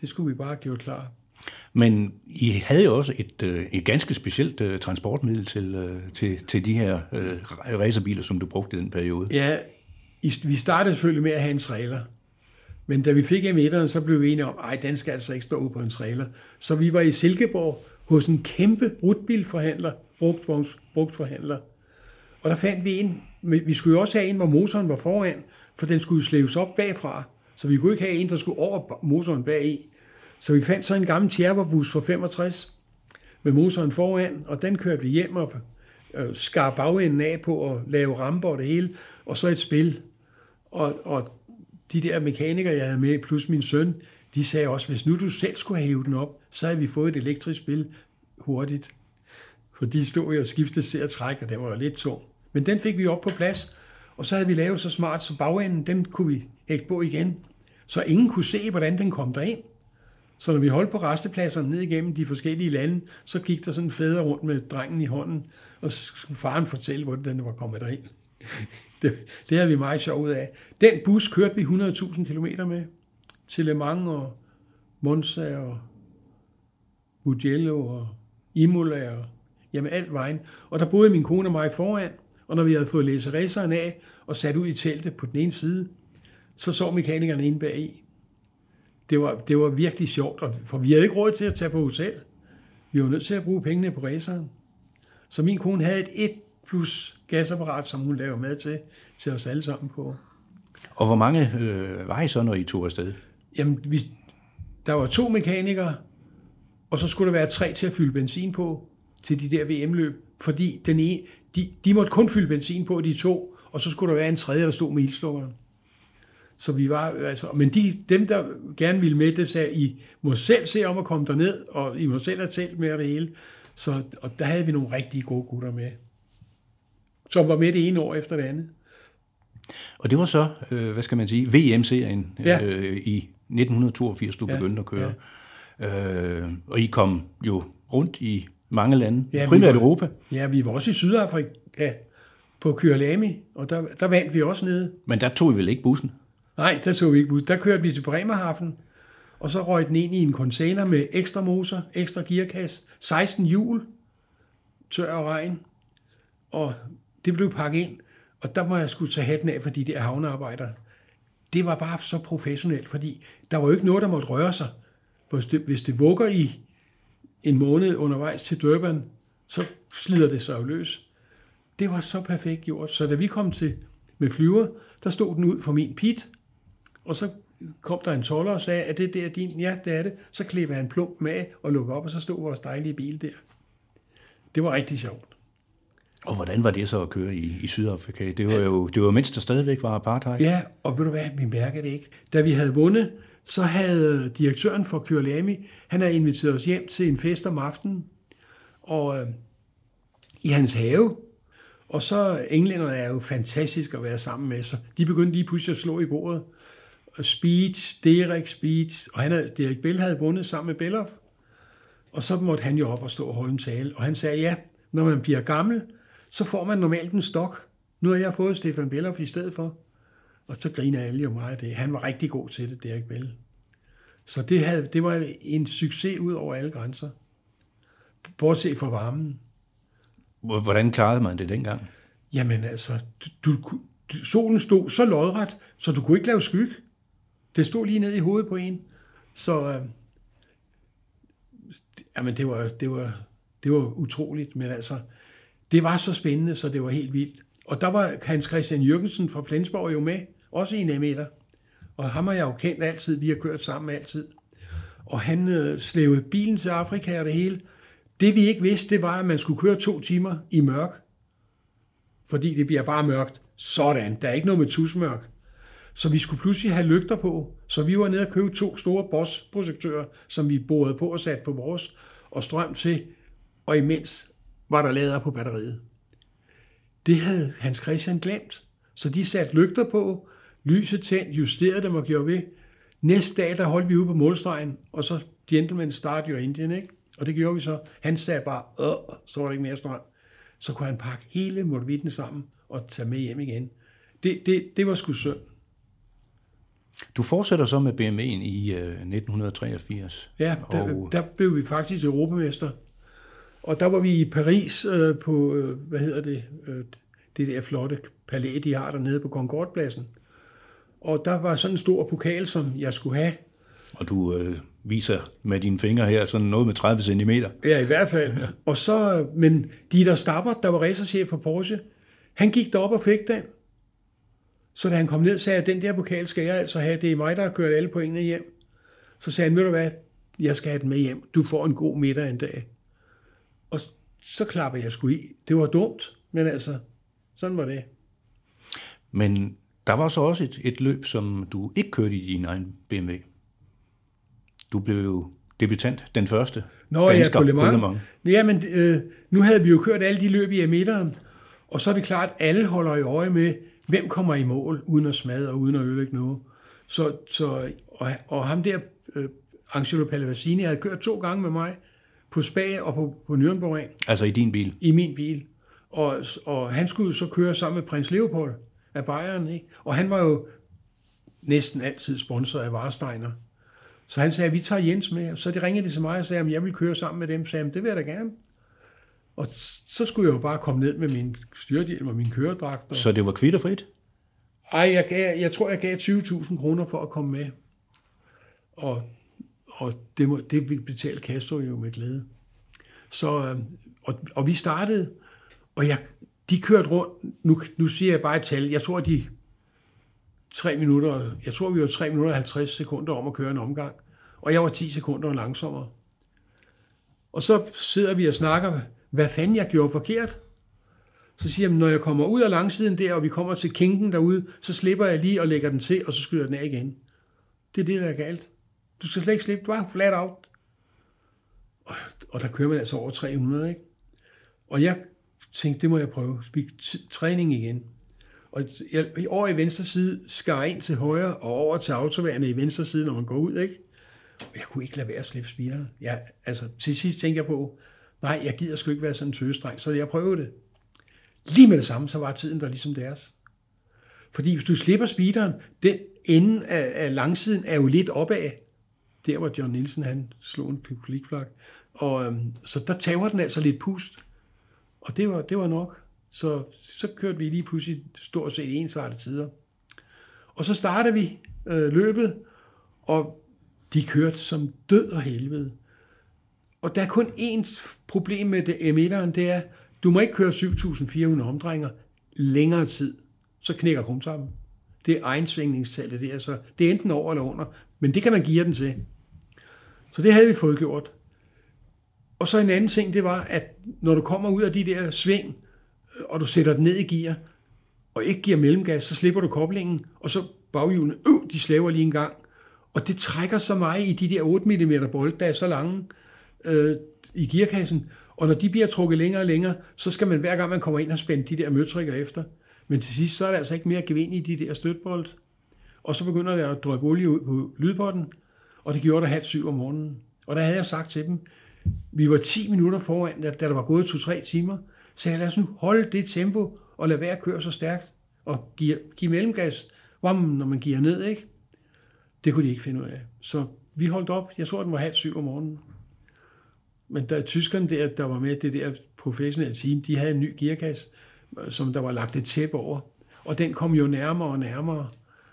det skulle vi bare have gjort klar. Men I havde jo også et, øh, et ganske specielt uh, transportmiddel til, til, til de her racerbiler, som du brugte i den periode. Ja, vi startede selvfølgelig med at have en trailer. Men da vi fik M1'eren, så blev vi enige om, at den skal altså ikke stå på en trailer. Så vi var i Silkeborg hos en kæmpe rutbilforhandler, brugt, brugtforhandler. Og der fandt vi en, vi skulle jo også have en, hvor motoren var foran, for den skulle slæves op bagfra. Så vi kunne ikke have en, der skulle over motoren bag i. Så vi fandt så en gammel tjerperbus fra 65 med motoren foran, og den kørte vi hjem og øh, skar bagenden af på og lave ramper og det hele, og så et spil. Og, og de der mekanikere, jeg havde med, plus min søn, de sagde også, hvis nu du selv skulle have hævet den op, så havde vi fået et elektrisk spil hurtigt. For de stod jo og skiftede til at trække, og det var jo lidt tung. Men den fik vi op på plads, og så havde vi lavet så smart, så bagenden, den kunne vi hægte på igen. Så ingen kunne se, hvordan den kom derind. Så når vi holdt på restepladserne ned igennem de forskellige lande, så gik der sådan en fædre rundt med drengen i hånden, og så skulle faren fortælle, hvordan den var kommet derind. Det, det havde vi meget sjov ud af. Den bus kørte vi 100.000 km med til Le Mans og Monza og Mugello og Imola og jamen alt vejen. Og der boede min kone og mig foran, og når vi havde fået læse raceren af og sat ud i teltet på den ene side, så så mekanikerne inde bag i. Det var, det var virkelig sjovt, for vi havde ikke råd til at tage på hotel. Vi var nødt til at bruge pengene på raceren. Så min kone havde et 1 plus gasapparat, som hun lavede mad til, til os alle sammen på. Og hvor mange øh, var I så, når I tog afsted? Jamen, vi, der var to mekanikere, og så skulle der være tre til at fylde benzin på til de der VM-løb, fordi den ene, de, de måtte kun fylde benzin på, de to, og så skulle der være en tredje, der stod med ildslukkeren. Så vi var, altså, men de, dem, der gerne ville med, det sagde, I må selv se om at komme derned, og I må selv have talt med det hele. Så, og der havde vi nogle rigtig gode gutter med, som var med det ene år efter det andet. Og det var så, øh, hvad skal man sige, VM-serien ja. øh, i 1982, du ja. begyndte at køre. Ja. Øh, og I kom jo rundt i mange lande, ja, primært var, Europa. Ja, vi var også i Sydafrika på Kyalami, og der, der vandt vi også nede. Men der tog vi vel ikke bussen? Nej, der tog vi ikke bussen. Der kørte vi til Bremerhaven, og så røg den ind i en container med ekstra motor, ekstra gearkasse, 16 hjul, tør og regn, og det blev pakket ind. Og der må jeg skulle tage hatten af for de der havnearbejdere. Det var bare så professionelt, fordi der var jo ikke noget, der måtte røre sig. Hvis det, hvis det vugger i en måned undervejs til Durban, så slider det sig jo løs. Det var så perfekt gjort. Så da vi kom til med flyver, der stod den ud for min pit, og så kom der en toller og sagde, at det der din? Ja, det er det. Så klipper han plump med og lukker op, og så stod vores dejlige bil der. Det var rigtig sjovt. Og hvordan var det så at køre i, i Sydafrika? Det var jo det var mens der stadigvæk var apartheid. Ja, og ved du hvad, vi mærker det ikke. Da vi havde vundet, så havde direktøren for Kyrlami, han havde inviteret os hjem til en fest om aftenen, og øh, i hans have, og så englænderne er jo fantastiske at være sammen med, så de begyndte lige pludselig at slå i bordet. Og Speech, Derek Speech, og han havde, Derek Bell havde vundet sammen med Belloff, og så måtte han jo op og stå og holde en tale, og han sagde, ja, når man bliver gammel, så får man normalt en stok. Nu har jeg fået Stefan Belloff i stedet for. Og så griner alle jo meget af det. Han var rigtig god til det, Derek Bell. Så det, havde, det var en succes ud over alle grænser. Bortset fra varmen. Hvordan klarede man det dengang? Jamen altså, du, du, solen stod så lodret, så du kunne ikke lave skygge. Det stod lige ned i hovedet på en. Så øh, jamen det var, det var, det var utroligt, men altså, det var så spændende, så det var helt vildt. Og der var Hans Christian Jørgensen fra Flensborg jo med, også i en meter. Og ham har jeg jo kendt altid, vi har kørt sammen altid. Og han øh, slævede bilen til Afrika og det hele. Det vi ikke vidste, det var, at man skulle køre to timer i mørk. Fordi det bliver bare mørkt. Sådan, der er ikke noget med tusmørk. Så vi skulle pludselig have lygter på. Så vi var nede og købe to store Bosch-projektører, som vi borede på og satte på vores, og strøm til. Og imens var der lader på batteriet. Det havde Hans Christian glemt. Så de satte lygter på, lyset tændt, justerede dem og gjorde ved. Næste dag, der holdt vi ude på målstregen, og så Gentleman Start Your Indian, ikke? Og det gjorde vi så. Han sagde bare, Åh, så var der ikke mere strøm. Så kunne han pakke hele motorvitten sammen og tage med hjem igen. Det, det, det var sgu synd. Du fortsætter så med BMW'en i øh, 1983. Ja, der, og... der blev vi faktisk europamester. Og der var vi i Paris øh, på, øh, hvad hedder det, øh, det der flotte palæ, de har dernede på Concordpladsen. Og der var sådan en stor pokal, som jeg skulle have. Og du øh, viser med dine fingre her sådan noget med 30 cm. Ja, i hvert fald. Ja. Og så, men Dieter Stabbert, der var racerchef for Porsche, han gik derop og fik den. Så da han kom ned, sagde jeg, den der pokal skal jeg altså have. Det er mig, der har kørt alle pointene hjem. Så sagde han, ved du hvad, jeg skal have den med hjem. Du får en god middag en dag. Så klapper jeg sgu i. Det var dumt, men altså, sådan var det. Men der var så også et, et løb, som du ikke kørte i din egen BMW. Du blev jo debutant, den første Nå, dansker ja, på Le Mans. Ja, men øh, nu havde vi jo kørt alle de løb i emitteren, og så er det klart, at alle holder i øje med, hvem kommer i mål, uden at smadre og uden at ødelægge noget. Så, så, og, og ham der, øh, Angelo Pallavasini, havde kørt to gange med mig på Spa og på, på Nürnberg. Altså i din bil? I min bil. Og, og han skulle så køre sammen med prins Leopold af Bayern. Ikke? Og han var jo næsten altid sponsoreret af Warsteiner. Så han sagde, at vi tager Jens med. Og så de ringede de til mig og sagde, at jeg vil køre sammen med dem. Så sagde, det vil jeg da gerne. Og så skulle jeg jo bare komme ned med min styrthjelm og min køredragt. Og... Så det var kvitterfrit? Ej, jeg, gav, jeg tror, jeg gav 20.000 kroner for at komme med. Og, og det, må, det betalte Castro jo med glæde. Så, øhm, og, og vi startede, og jeg, de kørte rundt, nu, nu siger jeg bare et tal, jeg tror, de 3 minutter, jeg tror, vi var 3 minutter og 50 sekunder om at køre en omgang, og jeg var 10 sekunder langsommere. Og så sidder vi og snakker, hvad fanden jeg gjorde forkert. Så siger jeg, når jeg kommer ud af langsiden der, og vi kommer til kinken derude, så slipper jeg lige og lægger den til, og så skyder den af igen. Det er det, der er galt. Du skal slet ikke slippe, bare flat out. Og, og der kører man altså over 300, ikke? Og jeg tænkte, det må jeg prøve. Træning igen. Og jeg, over i venstre side skar ind til højre, og over til autoværende i venstre side, når man går ud, ikke? Og jeg kunne ikke lade være at slippe speederen. Jeg, altså, til sidst tænkte jeg på, nej, jeg gider sgu ikke være sådan en tøgestreng, så jeg prøvede det. Lige med det samme, så var tiden der ligesom deres. Fordi hvis du slipper speederen, den ende af, af langsiden er jo lidt opad. Der var John Nielsen, han slog en publikflak. Og øhm, så der tager den altså lidt pust. Og det var, det var nok. Så, så kørte vi lige pludselig stort set ensartet tider. Og så startede vi øh, løbet, og de kørte som død og helvede. Og der er kun én problem med det emitteren, det er, du må ikke køre 7.400 omdrejninger længere tid, så knækker krumtappen. Det er egensvingningstallet, det er, altså, det er enten over eller under, men det kan man give den til. Så det havde vi fået gjort. Og så en anden ting, det var, at når du kommer ud af de der sving, øh, og du sætter den ned i gear, og ikke giver mellemgas, så slipper du koblingen, og så baghjulene, øh, de slæver lige en gang. Og det trækker så meget i de der 8 mm bolt, der er så lange øh, i gearkassen. Og når de bliver trukket længere og længere, så skal man hver gang man kommer ind og spænde de der møtrikker efter. Men til sidst, så er der altså ikke mere gevind i de der støtbold. Og så begynder der at drøbe olie ud på lydbotten, og det gjorde der halv syv om morgenen. Og der havde jeg sagt til dem, vi var 10 minutter foran, da der var gået 2-3 timer, så jeg lad os nu holde det tempo, og lade være at køre så stærkt, og give, give mellemgas, Vam, når man giver ned, ikke? Det kunne de ikke finde ud af. Så vi holdt op, jeg tror, den var halv syv om morgenen. Men der tyskerne der, der var med, det der professionelle team, de havde en ny gearkasse, som der var lagt et tæppe over. Og den kom jo nærmere og nærmere.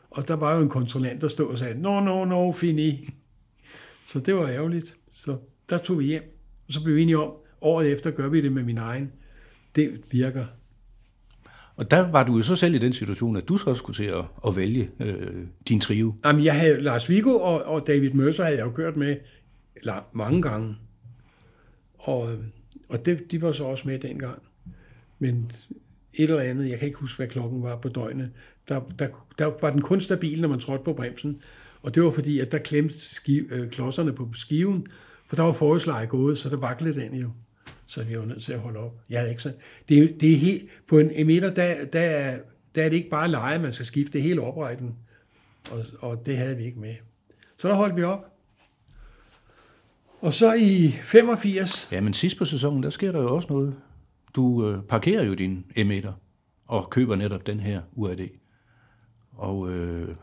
Og der var jo en kontrollant, der stod og sagde, no, no, no, fini. Så det var ærgerligt. Så der tog vi hjem. Og så blev vi enige om, året efter gør vi det med min egen. Det virker. Og der var du jo så selv i den situation, at du så skulle til at, at vælge øh, din trio. Jamen, jeg havde Lars Viggo og, og David Mercer havde jeg jo kørt med eller, mange gange. Og, og det, de var så også med dengang. Men et eller andet, jeg kan ikke huske, hvad klokken var på døgnet, der, der, der var den kun stabil, når man trådte på bremsen. Og det var fordi, at der klemte skive, øh, klodserne på skiven, for der var forårsleje gået, så der vaklede den jo. Så vi var nødt til at holde op. Jeg havde ikke sådan. Det, er, det er helt, på en emitter, der, der, der er det ikke bare leje, man skal skifte, det er hele oprejden. Og, og det havde vi ikke med. Så der holdt vi op. Og så i 85... Ja, men sidst på sæsonen, der sker der jo også noget. Du øh, parkerer jo din emitter og køber netop den her UAD. Og øh,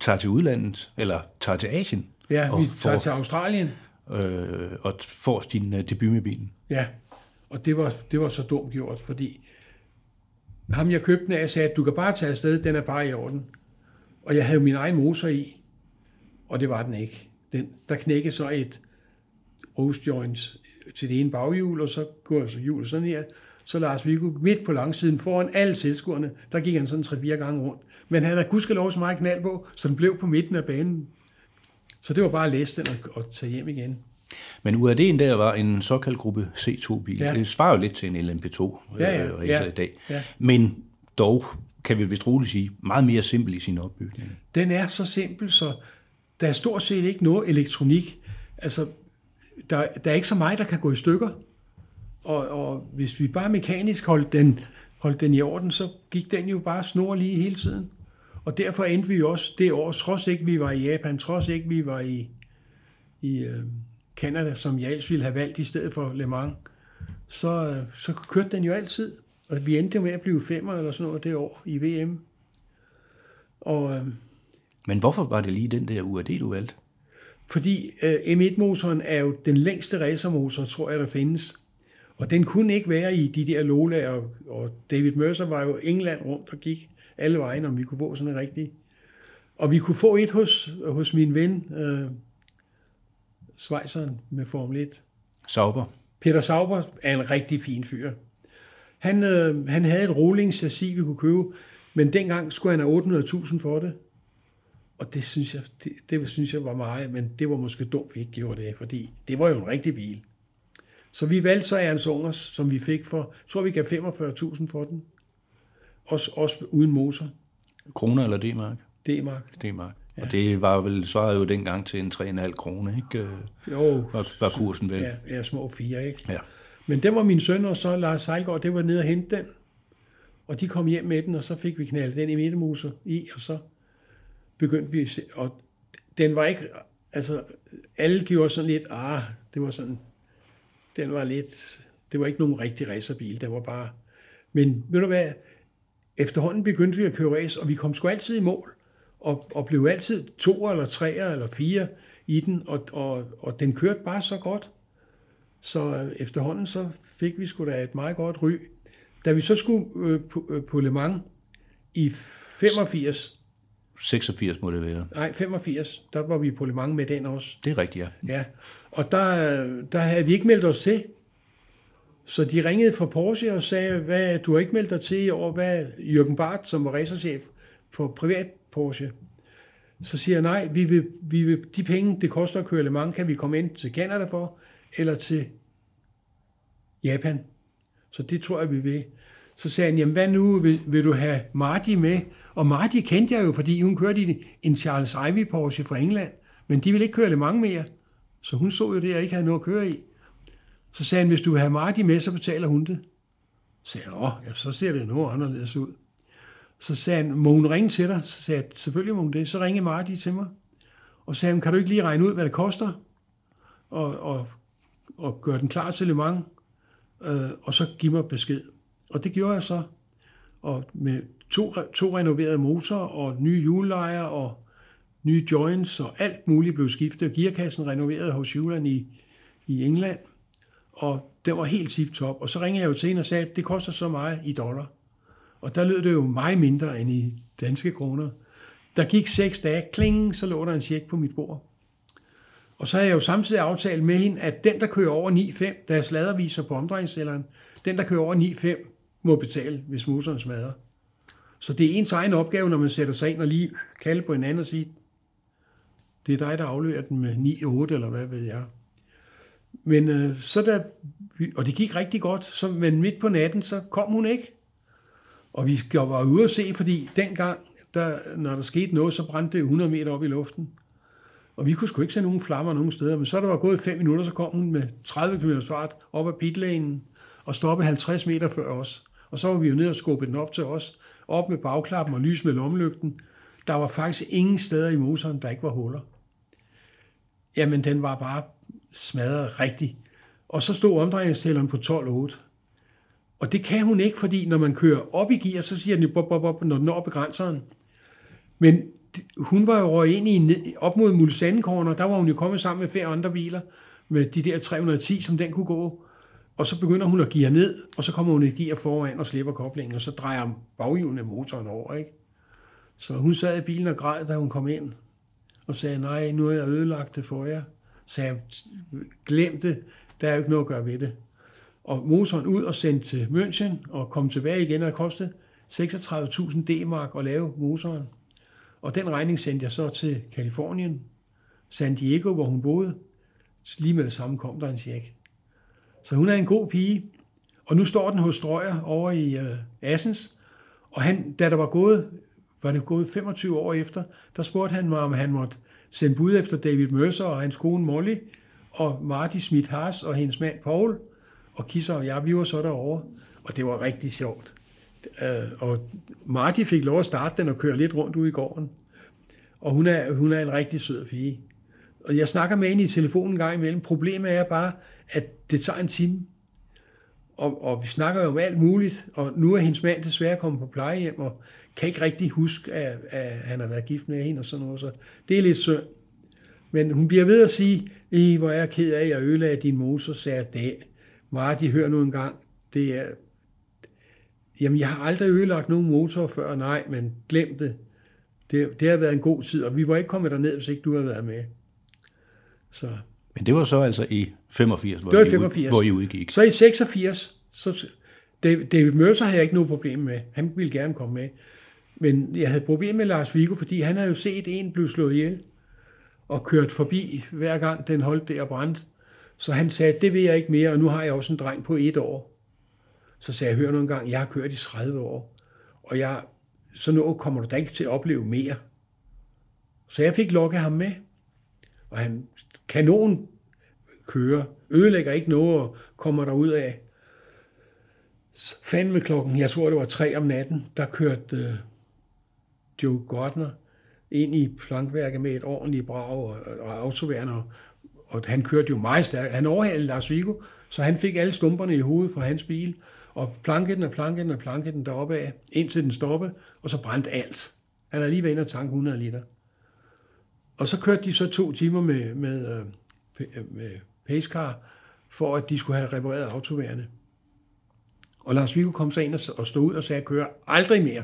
tager til udlandet, eller tager til Asien. Ja, og vi tager til Australien. Øh, og får din øh, debut med bilen. Ja, og det var, det var så dumt gjort, fordi ham jeg købte den af sagde, at du kan bare tage afsted, den er bare i orden. Og jeg havde min egen motor i, og det var den ikke. Den, der knækkede så et rose joints til det ene baghjul, og så går så hjulet sådan her. Så Lars Viggo midt på langsiden foran alle tilskuerne, der gik han sådan tre-fire gange rundt. Men han havde gudskelov så meget knald på, så den blev på midten af banen. Så det var bare at læse den og, og tage hjem igen. Men UAD'en der var en såkaldt gruppe C2-bil. Ja. Det svarer jo lidt til en LMP2 Ja, ja, øh, ja, i dag. ja. Men dog, kan vi vist roligt sige, meget mere simpel i sin opbygning. Den er så simpel, så der er stort set ikke noget elektronik. Altså, der, der er ikke så meget, der kan gå i stykker. Og, og hvis vi bare mekanisk holdt den, holdt den i orden, så gik den jo bare snor lige hele tiden. Og derfor endte vi jo også det år, trods ikke vi var i Japan, trods ikke vi var i, i øh, Canada, som jeg ellers ville have valgt i stedet for Le Mans, så, øh, så kørte den jo altid. Og vi endte med at blive femmer eller sådan noget det år i VM. Og øh, Men hvorfor var det lige den der UAD, du valgte? fordi øh, M1-motoren er jo den længste racermotor, tror jeg, der findes. Og den kunne ikke være i de der Lola, og, og David Mercer var jo England rundt og gik alle vejen, om vi kunne få sådan en rigtig. Og vi kunne få et hos, hos min ven, øh, Schweizeren med Formel 1. Sauber. Peter Sauber er en rigtig fin fyr. Han, øh, han havde et rolling chassis, vi kunne købe, men dengang skulle han have 800.000 for det. Og det synes, jeg, det, det synes jeg var meget, men det var måske dumt, vi ikke gjorde det, fordi det var jo en rigtig bil. Så vi valgte så Ernst Ungers, som vi fik for, tror vi gav 45.000 for den. Også, også uden motor. Kroner eller D-mark? D-mark. D-mark. Ja. Og det var vel, svarede jo dengang til en 3,5 kroner, ikke? Jo, Var, var kursen vel? ja, ja, små fire, ikke? ja. Men den var min søn, og så Lars Sejlgaard, det var nede og hente den. Og de kom hjem med den, og så fik vi knaldet den i midtermuser i, og så begyndte vi at se, og den var ikke, altså alle gjorde sådan lidt, ah, det var sådan, den var lidt, det var ikke nogen rigtig racerbil, den var bare, men ved du hvad, efterhånden begyndte vi at køre race, og vi kom sgu altid i mål, og, og blev altid to eller tre eller fire i den, og, og, og den kørte bare så godt. Så efterhånden så fik vi sgu da et meget godt ry. Da vi så skulle øh, på, øh, på Le Mans i 85, 86 må det være. nej 85, der var vi på Le Mans med den også. Det er rigtigt, ja. Ja, og der, der havde vi ikke meldt os til. Så de ringede fra Porsche og sagde, hvad, du har ikke meldt dig til i år, hvad Jürgen Barth, som var racerchef for privat Porsche. Så siger jeg, nej, vi vil, vi vil, de penge, det koster at køre Le Mans, kan vi komme ind til Canada for, eller til Japan. Så det tror jeg, vi vil. Så sagde han, jamen hvad nu, vil, vil du have Marty med? Og Marty kendte jeg jo, fordi hun kørte i en Charles Ivy Porsche fra England, men de ville ikke køre det mange mere. Så hun så jo det, jeg ikke havde noget at køre i. Så sagde han, hvis du vil have Marty med, så betaler hun det. Så sagde jeg, åh, ja, så ser det noget anderledes ud. Så sagde han, må hun ringe til dig? Så sagde jeg, selvfølgelig må hun det. Så ringede Marty til mig. Og sagde han, kan du ikke lige regne ud, hvad det koster? Og, og, og gøre den klar til Le Mans? Øh, og så give mig besked. Og det gjorde jeg så. Og med to, to renoverede motorer og nye hjullejer og nye joints og alt muligt blev skiftet. Gearkassen renoveret hos Julian i, i England. Og det var helt tip top. Og så ringede jeg jo til hende og sagde, at det koster så meget i dollar. Og der lød det jo meget mindre end i danske kroner. Der gik seks dage, kling, så lå der en check på mit bord. Og så har jeg jo samtidig aftalt med hende, at den, der kører over 9,5, der er sladerviser på omdrejningscelleren, den, der kører over 9,5, må betale, hvis motoren smadrer. Så det er ens egen opgave, når man sætter sig ind og lige kalde på hinanden og sige, det er dig, der afleverer den med 9,8 eller hvad ved jeg. Men øh, så der, og det gik rigtig godt, så, men midt på natten, så kom hun ikke. Og vi var ude at se, fordi dengang, der, når der skete noget, så brændte det 100 meter op i luften. Og vi kunne sgu ikke se nogen flammer nogen steder, men så der var gået 5 minutter, så kom hun med 30 km fart op ad pitlanen og stoppede 50 meter før os. Og så var vi jo ned og skubbede den op til os, op med bagklappen og lys med lommelygten. Der var faktisk ingen steder i motoren, der ikke var huller. Jamen, den var bare smadret rigtigt. Og så stod omdrejningstælleren på 12,8. Og det kan hun ikke, fordi når man kører op i gear, så siger den bop, bop, bop, når den når begrænseren. Men hun var jo røget ind i op mod Mulsanne Corner, der var hun jo kommet sammen med flere andre biler, med de der 310, som den kunne gå. Og så begynder hun at gear ned, og så kommer hun i gear foran og slipper koblingen, og så drejer baghjulene motoren over. Ikke? Så hun sad i bilen og græd, da hun kom ind, og sagde, nej, nu har jeg ødelagt det for jer. Så jeg glemte, der er jo ikke noget at gøre ved det. Og motoren ud og sendt til München, og kom tilbage igen, og det kostede 36.000 D-mark at lave motoren. Og den regning sendte jeg så til Kalifornien, San Diego, hvor hun boede. Lige med det samme kom der en check. Så hun er en god pige. Og nu står den hos Strøjer over i øh, Assens. Og han, da der var gået, var det gået 25 år efter, der spurgte han mig, om han måtte sende bud efter David Mercer og hans kone Molly, og Marty Smith Haas og hendes mand Paul, og Kisser og jeg, vi var så derovre. Og det var rigtig sjovt. Uh, og Marty fik lov at starte den og køre lidt rundt ude i gården. Og hun er, hun er en rigtig sød pige. Og jeg snakker med hende i telefonen en gang imellem. Problemet er bare, at det tager en time. Og, og vi snakker jo om alt muligt, og nu er hendes mand desværre kommet på plejehjem, og kan ikke rigtig huske, at, at han har været gift med hende og sådan noget. Så det er lidt synd. Men hun bliver ved at sige, I, hvor er jeg ked af, at jeg ødelagde din motor, sagde jeg, det de hør nu engang, det er, jamen jeg har aldrig ødelagt nogen motor før, nej, men glem det. det. Det har været en god tid, og vi var ikke kommet derned, hvis ikke du havde været med. Så. Men det var så altså i 85, hvor, det var I, 85. hvor I udgik. Så i 86, så David Mercer havde jeg ikke noget problem med. Han ville gerne komme med. Men jeg havde problem med Lars Vigo, fordi han havde jo set en blive slået ihjel og kørt forbi hver gang den holdt der og brændte. Så han sagde, det vil jeg ikke mere, og nu har jeg også en dreng på et år. Så sagde jeg, hør nu en gang, jeg har kørt i 30 år, og jeg, så nu kommer du da ikke til at opleve mere. Så jeg fik lukket ham med, og han kanon kører, ødelægger ikke noget og kommer der ud af. Fandme klokken, jeg tror det var tre om natten, der kørte øh, Joe Gardner ind i plankværket med et ordentligt brag og, og autoværner, og han kørte jo meget stærkt. Han overhalede Lars Vigo, så han fik alle stumperne i hovedet fra hans bil, og plankede den og plankede den og plankede den deroppe af, indtil den stoppede, og så brændte alt. Han havde lige været inde og tanke 100 liter. Og så kørte de så to timer med, med, øh, øh, med pacecar, for at de skulle have repareret autoværende. Og Lars Viggo kom så ind og stod ud og sagde, kører aldrig mere.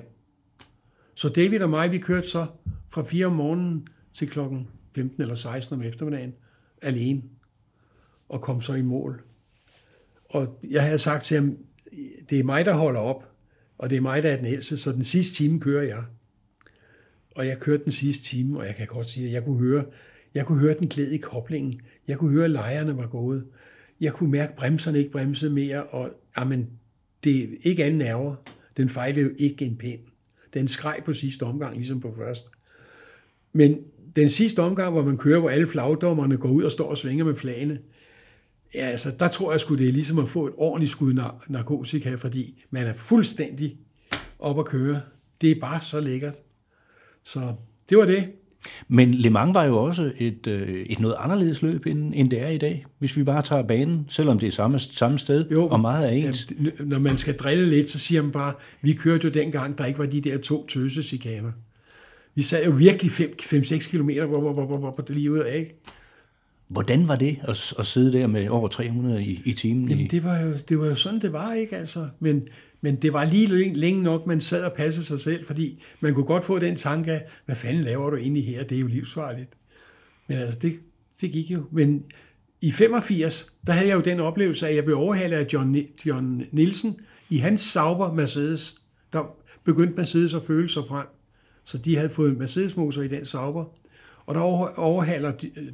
Så David og mig, vi kørte så fra 4 om morgenen til klokken 15 eller 16 om eftermiddagen alene og kom så i mål. Og jeg havde sagt til ham, det er mig, der holder op, og det er mig, der er den ældste, så den sidste time kører jeg. Og jeg kørte den sidste time, og jeg kan godt sige, at jeg kunne høre, jeg kunne høre den glæde i koblingen. Jeg kunne høre, at lejerne var gået. Jeg kunne mærke, at bremserne ikke bremsede mere, og jamen, det er ikke anden nerver. Den fejlede jo ikke en pind. Den skreg på sidste omgang, ligesom på først. Men den sidste omgang, hvor man kører, hvor alle flagdommerne går ud og står og svinger med flagene, ja, altså, der tror jeg sgu, det er ligesom at få et ordentligt skud narkotika, fordi man er fuldstændig op at køre. Det er bare så lækkert. Så det var det. Men Le Mans var jo også et, øh, et noget anderledes løb, end, end det er i dag, hvis vi bare tager banen, selvom det er samme, samme sted, jo, og meget er ens. Jamen, når man skal drille lidt, så siger man bare, vi kørte jo dengang, der ikke var de der to tøsesikaner. Vi sad jo virkelig 5-6 kilometer hvor, hvor, hvor, hvor, hvor, lige ud af, ikke? Hvordan var det at, at sidde der med over 300 i, i timen? Jamen, det var, jo, det var jo sådan, det var, ikke? Altså, men, men det var lige længe, nok, man sad og passede sig selv, fordi man kunne godt få den tanke af, hvad fanden laver du egentlig her? Det er jo livsfarligt. Men altså, det, det gik jo. Men i 85, der havde jeg jo den oplevelse, at jeg blev overhalet af John, John Nielsen i hans Sauber Mercedes. Der begyndte Mercedes at føle sig frem. Så de havde fået Mercedes-motor i den Sauber. Og der overhaler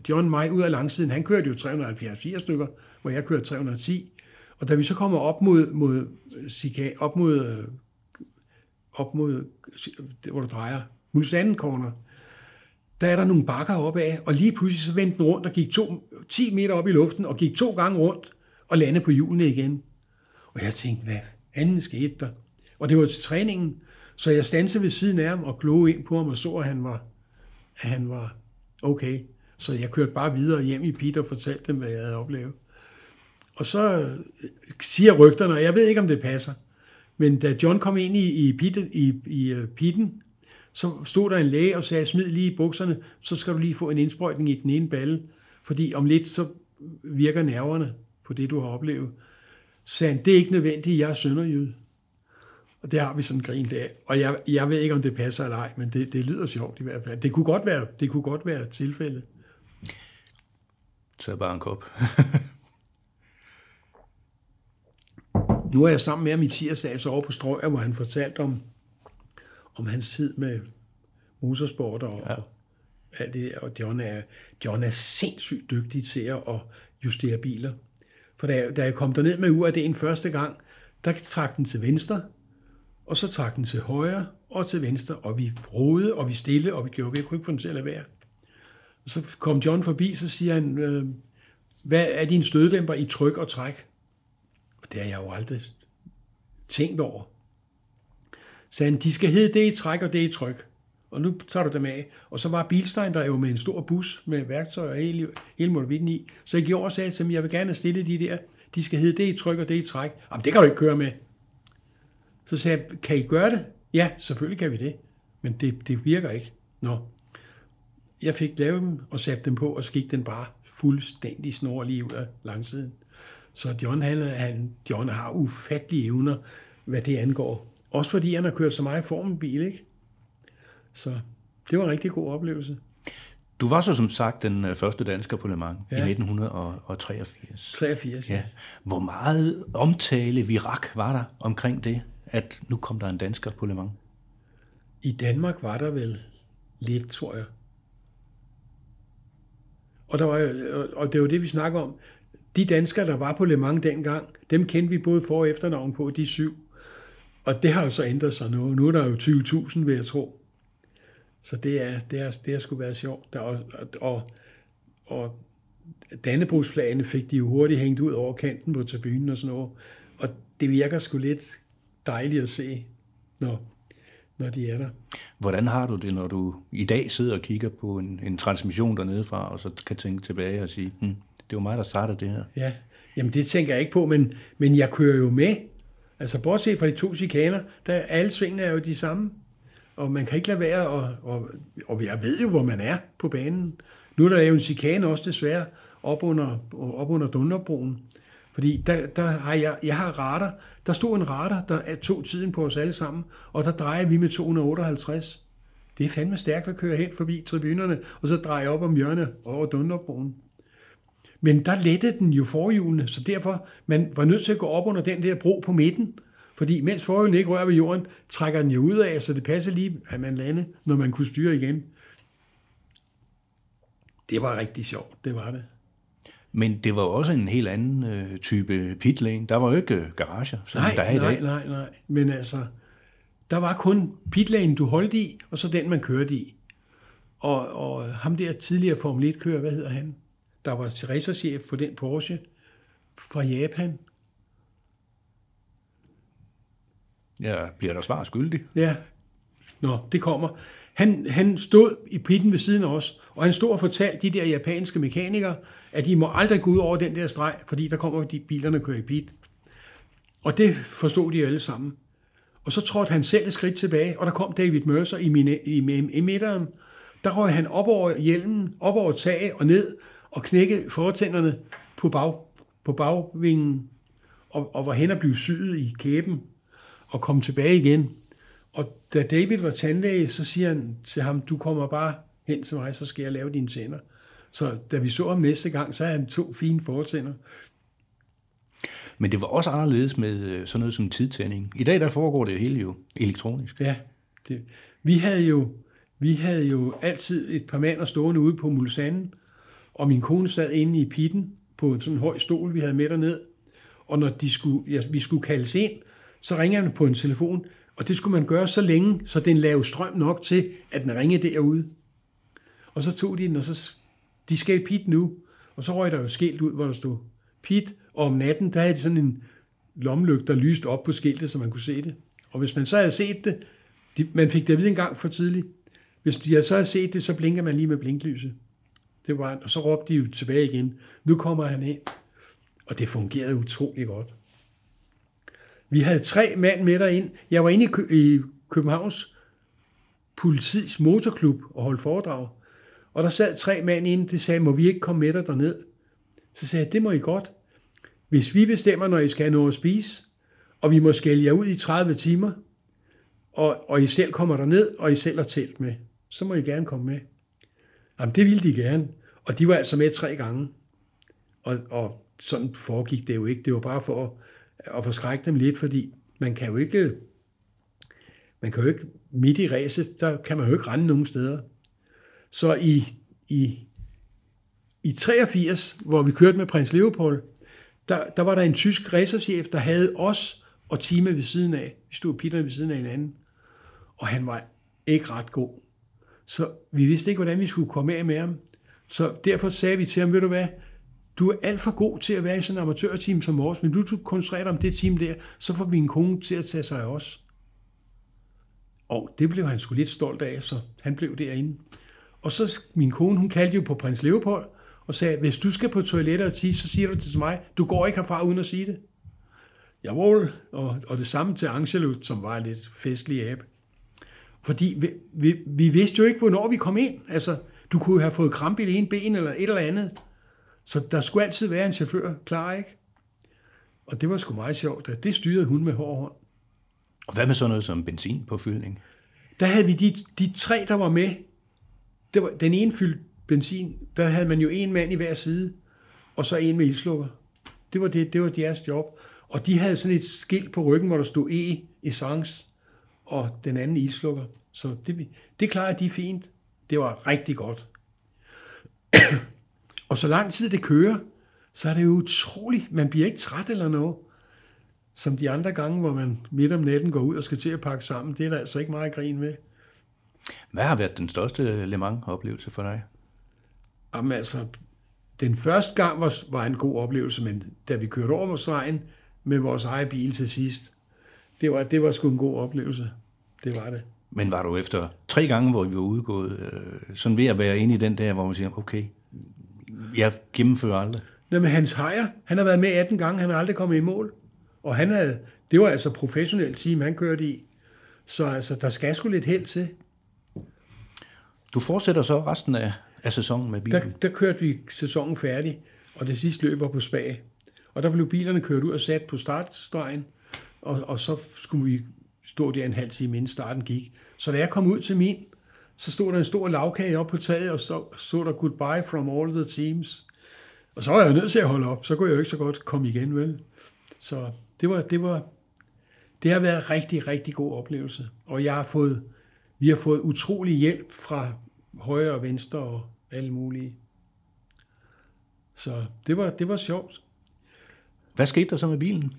John mig ud af langsiden. Han kørte jo 374 stykker, hvor jeg kørte 310. Og da vi så kommer op mod, mod, øh, op mod, øh, op mod øh, hvor du drejer, Mulsanden Corner, der er der nogle bakker opad, og lige pludselig så vendte den rundt og gik to, 10 meter op i luften, og gik to gange rundt og landede på hjulene igen. Og jeg tænkte, hvad anden skete der? Og det var til træningen, så jeg stansede ved siden af ham og glode ind på ham og så, at han var, at han var okay. Så jeg kørte bare videre hjem i Peter og fortalte dem, hvad jeg havde oplevet. Og så øh, siger rygterne, og jeg ved ikke, om det passer, men da John kom ind i, i, pitten, i, i øh, pitten, så stod der en læge og sagde, smid lige i bukserne, så skal du lige få en indsprøjtning i den ene balle, fordi om lidt så virker nerverne på det, du har oplevet. Så sagde han, det er ikke nødvendigt, jeg er sønderjyde. Og det har vi sådan grint af. Og jeg, jeg ved ikke, om det passer eller ej, men det, det lyder sjovt i hvert fald. Det kunne godt være, det kunne godt være et tilfælde. Tag bare en kop. nu er jeg sammen med ham i tirsdags over på Strøger, hvor han fortalte om, om hans tid med motorsport og, ja. alt det Og John er, John er sindssygt dygtig til at justere biler. For da, da jeg kom derned med UAD'en første gang, der trak den til venstre, og så trak den til højre og til venstre, og vi brode, og vi stille, og vi gjorde, vi kunne ikke få den til at lade være. Og så kom John forbi, så siger han, øh, hvad er din støddæmper i tryk og træk? Og det har jeg jo aldrig tænkt over. Så han, de skal hedde det i træk og det i tryk. Og nu tager du dem af. Og så var Bilstein der jo med en stor bus med værktøj og hele, hele motorvitten i. Så jeg gjorde og sagde til dem, jeg vil gerne stille de der, de skal hedde det i tryk og det i træk. Jamen det kan du ikke køre med. Så sagde jeg, kan I gøre det? Ja, selvfølgelig kan vi det. Men det, det virker ikke. Nå. Jeg fik lavet dem og satte dem på, og så gik den bare fuldstændig snor lige ud af langsiden. Så John, han, han, John har ufattelige evner, hvad det angår. Også fordi han har kørt så meget i formelbil, ikke? Så det var en rigtig god oplevelse. Du var så som sagt den øh, første dansker på Le Mans ja. i 1983. 83, ja. ja. Hvor meget omtale, virak var der omkring det? at nu kom der en dansker på Le Mans? I Danmark var der vel lidt, tror jeg. Og, der var, og det var det, vi snakker om. De danskere, der var på Le Mans dengang, dem kendte vi både for- og efternavn på, de syv. Og det har jo så ændret sig nu. Nu er der jo 20.000, vil jeg tro. Så det er, det er, det er sgu været sjovt. Der, og, og, og Dannebrugsflagene fik de jo hurtigt hængt ud over kanten på tribunen og sådan noget. Og det virker sgu lidt dejligt at se, når, når de er der. Hvordan har du det, når du i dag sidder og kigger på en, en transmission dernede fra, og så kan tænke tilbage og sige, hmm, det var mig, der startede det her? Ja, jamen det tænker jeg ikke på, men, men jeg kører jo med. Altså bortset fra de to chikaner, der alle svingene er jo de samme. Og man kan ikke lade være, og, og, og jeg ved jo, hvor man er på banen. Nu er der jo en chikane også desværre op under, op under Dunderbroen. Fordi der, der har jeg, jeg har radar. Der stod en radar, der tog tiden på os alle sammen, og der drejer vi med 258. Det er fandme stærkt at køre hen forbi tribunerne, og så dreje op om hjørnet over Dunderbroen. Men der lettede den jo forhjulene, så derfor man var nødt til at gå op under den der bro på midten, fordi mens forhjulene ikke rører ved jorden, trækker den jo ud af, så det passer lige, at man lande, når man kunne styre igen. Det var rigtig sjovt, det var det. Men det var også en helt anden øh, type pitlane. Der var jo ikke øh, garager, som Nej, der er i nej, dag. nej, nej. Men altså, der var kun pitlane, du holdt i, og så den, man kørte i. Og, og ham der tidligere Formel 1-kører, hvad hedder han? Der var racerchef for den Porsche fra Japan. Jeg bliver der svar skyldig. Ja. Nå, det kommer. Han, han stod i pitten ved siden af os, og han stod og fortalte de der japanske mekanikere, at de må aldrig gå ud over den der streg, fordi der kommer de bilerne kører i pit. Og det forstod de alle sammen. Og så trådte han selv et skridt tilbage, og der kom David Mercer i, mine, i, i, i midteren. Der røg han op over hjelmen, op over taget og ned, og knækkede fortænderne på, bag, på bagvingen, og, og var hen og blev syet i kæben, og kom tilbage igen. Og da David var tandlæge, så siger han til ham, du kommer bare hen til mig, så skal jeg lave dine tænder. Så da vi så ham næste gang, så havde han to fine fortænder. Men det var også anderledes med øh, sådan noget som tidtænding. I dag der foregår det hele jo elektronisk. Ja, det. Vi havde jo vi havde jo altid et par mand stående ude på Mulsanden, og min kone sad inde i pitten på en sådan høj stol, vi havde med derned. Og når de skulle, ja, vi skulle kaldes ind, så ringede han på en telefon, og det skulle man gøre så længe, så den lavede strøm nok til, at den ringede derude. Og så tog de den, og så, de skal i pit nu. Og så røg der jo skilt ud, hvor der stod pit, og om natten, der havde de sådan en lommelygte, der lyste op på skiltet, så man kunne se det. Og hvis man så havde set det, de, man fik det at vide en gang for tidligt, hvis de så havde set det, så blinker man lige med blinklyset. Det var, og så råbte de jo tilbage igen, nu kommer han ind. Og det fungerede utrolig godt. Vi havde tre mand med derind. Jeg var inde i, Kø- i Københavns politis motorklub og holdt foredrag. Og der sad tre mænd inde, det sagde, må vi ikke komme med dig derned? Så sagde jeg, det må I godt. Hvis vi bestemmer, når I skal have noget at spise, og vi må skælde jer ud i 30 timer, og, og I selv kommer derned, og I selv har telt med, så må I gerne komme med. Jamen, det ville de gerne. Og de var altså med tre gange. Og, og sådan foregik det jo ikke. Det var bare for at, at forskrække dem lidt, fordi man kan jo ikke, man kan jo ikke, midt i ræset, der kan man jo ikke rende nogen steder. Så i, i, i 83, hvor vi kørte med prins Leopold, der, der var der en tysk racerchef, der havde os og teamet ved siden af. Vi stod pitterne ved siden af hinanden. Og han var ikke ret god. Så vi vidste ikke, hvordan vi skulle komme af med ham. Så derfor sagde vi til ham, ved du hvad, du er alt for god til at være i sådan en amatørteam som vores. Men du koncentrerer dig om det team der, så får vi en kone til at tage sig af os. Og det blev han sgu lidt stolt af, så han blev derinde. Og så min kone, hun kaldte jo på prins Leopold, og sagde, hvis du skal på toilettet og tisse, så siger du det til mig. Du går ikke herfra uden at sige det. Jawohl, og, og det samme til Angelo, som var lidt festlig abe. Fordi vi, vi, vi vidste jo ikke, hvornår vi kom ind. Altså, du kunne have fået krampe i det ene ben eller et eller andet. Så der skulle altid være en chauffør klar, ikke? Og det var sgu meget sjovt, at det styrede hun med hård hånd. Og hvad med sådan noget som benzin på fyldning? Der havde vi de, de tre, der var med. Det var, den ene fyldte benzin, der havde man jo en mand i hver side, og så en med ildslukker. Det var, det, det var deres job. Og de havde sådan et skilt på ryggen, hvor der stod E, essence, og den anden ildslukker. Så det, det klarede de fint. Det var rigtig godt. og så lang tid det kører, så er det jo utroligt. Man bliver ikke træt eller noget. Som de andre gange, hvor man midt om natten går ud og skal til at pakke sammen. Det er der altså ikke meget grin med. Hvad har været den største Le Mans-oplevelse for dig? Jamen altså, den første gang var, var en god oplevelse, men da vi kørte over stregen med vores egen bil til sidst, det var, det var sgu en god oplevelse. Det var det. Men var du efter tre gange, hvor vi var udgået, øh, sådan ved at være inde i den der, hvor man siger, okay, jeg gennemfører aldrig. Nå, men Hans Heyer, han har været med 18 gange, han har aldrig kommet i mål. Og han havde, det var altså professionelt team, han kørte i. Så altså, der skal sgu lidt held til. Du fortsætter så resten af, af sæsonen med bilen? Der, der kørte vi sæsonen færdig, og det sidste løb var på spag. Og der blev bilerne kørt ud og sat på startstregen, og, og så skulle vi stå der en halv time inden starten gik. Så da jeg kom ud til min, så stod der en stor lavkage op på taget, og så så der goodbye from all the teams. Og så var jeg nødt til at holde op, så kunne jeg jo ikke så godt komme igen, vel? Så det var, det var, det har været en rigtig, rigtig god oplevelse. Og jeg har fået, vi har fået utrolig hjælp fra højre og venstre og alle mulige. Så det var, det var sjovt. Hvad skete der så med bilen?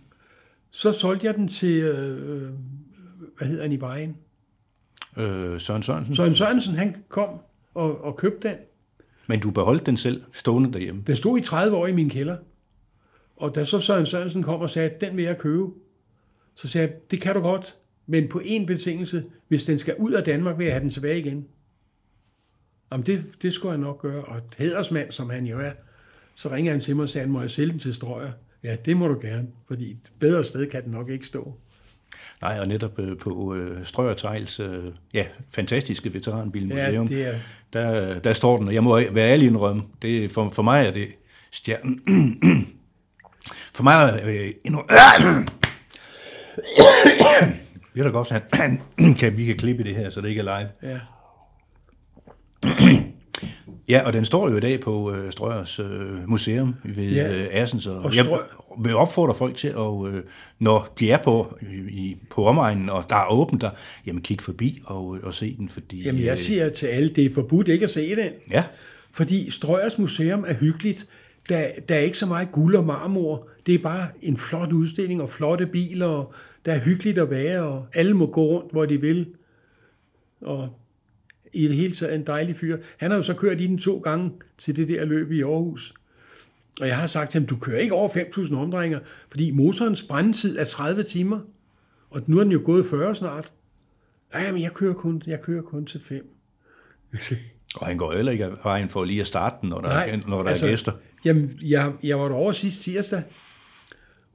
Så solgte jeg den til, øh, hvad hedder han i vejen? Øh, Søren Sørensen? Søren Sørensen, han kom og, og købte den. Men du beholdt den selv stående derhjemme? Den stod i 30 år i min kælder. Og da så Søren Sørensen kom og sagde, at den vil jeg købe, så sagde jeg, det kan du godt, men på en betingelse, hvis den skal ud af Danmark, vil jeg have den tilbage igen. Jamen det, det skulle jeg nok gøre. Og et hædersmand, som han jo er, så ringer han til mig og siger, må jeg sælge den til Strøger? Ja, det må du gerne, fordi et bedre sted kan den nok ikke stå. Nej, og netop øh, på øh, Strøger Tejls øh, ja, fantastiske veteranbilmuseum, Ja, er, der, der står den, og jeg må være ærlig indrømme, det, for, for mig er det stjernen. for mig er øh, indrømme, det er da godt, at kan, vi kan klippe det her, så det ikke er live. ja. Ja, og den står jo i dag på øh, Strøgers øh, museum ved Ja. øh, Assens, og, Og jeg Strø- vil opfordre folk til, at, øh, når de er på, i, på omegnen, og der er åbent der, jamen kig forbi og, og se den, fordi... Jamen øh, jeg siger til alle, det er forbudt ikke at se den. Ja, Fordi Strøgers Museum er hyggeligt. Der, der er ikke så meget guld og marmor. Det er bare en flot udstilling og flotte biler. Og der er hyggeligt at være, og alle må gå rundt, hvor de vil. Og i det hele taget en dejlig fyr. Han har jo så kørt i den to gange til det der løb i Aarhus. Og jeg har sagt til ham, du kører ikke over 5.000 omdrejninger, fordi motorens brændetid er 30 timer. Og nu er den jo gået 40 snart. Nej, men jeg kører kun, jeg kører kun til 5. og han går heller ikke af vejen for lige at starte den, når der, Nej, er, når der altså- er gæster. Jamen, jeg, jeg var derovre sidste tirsdag,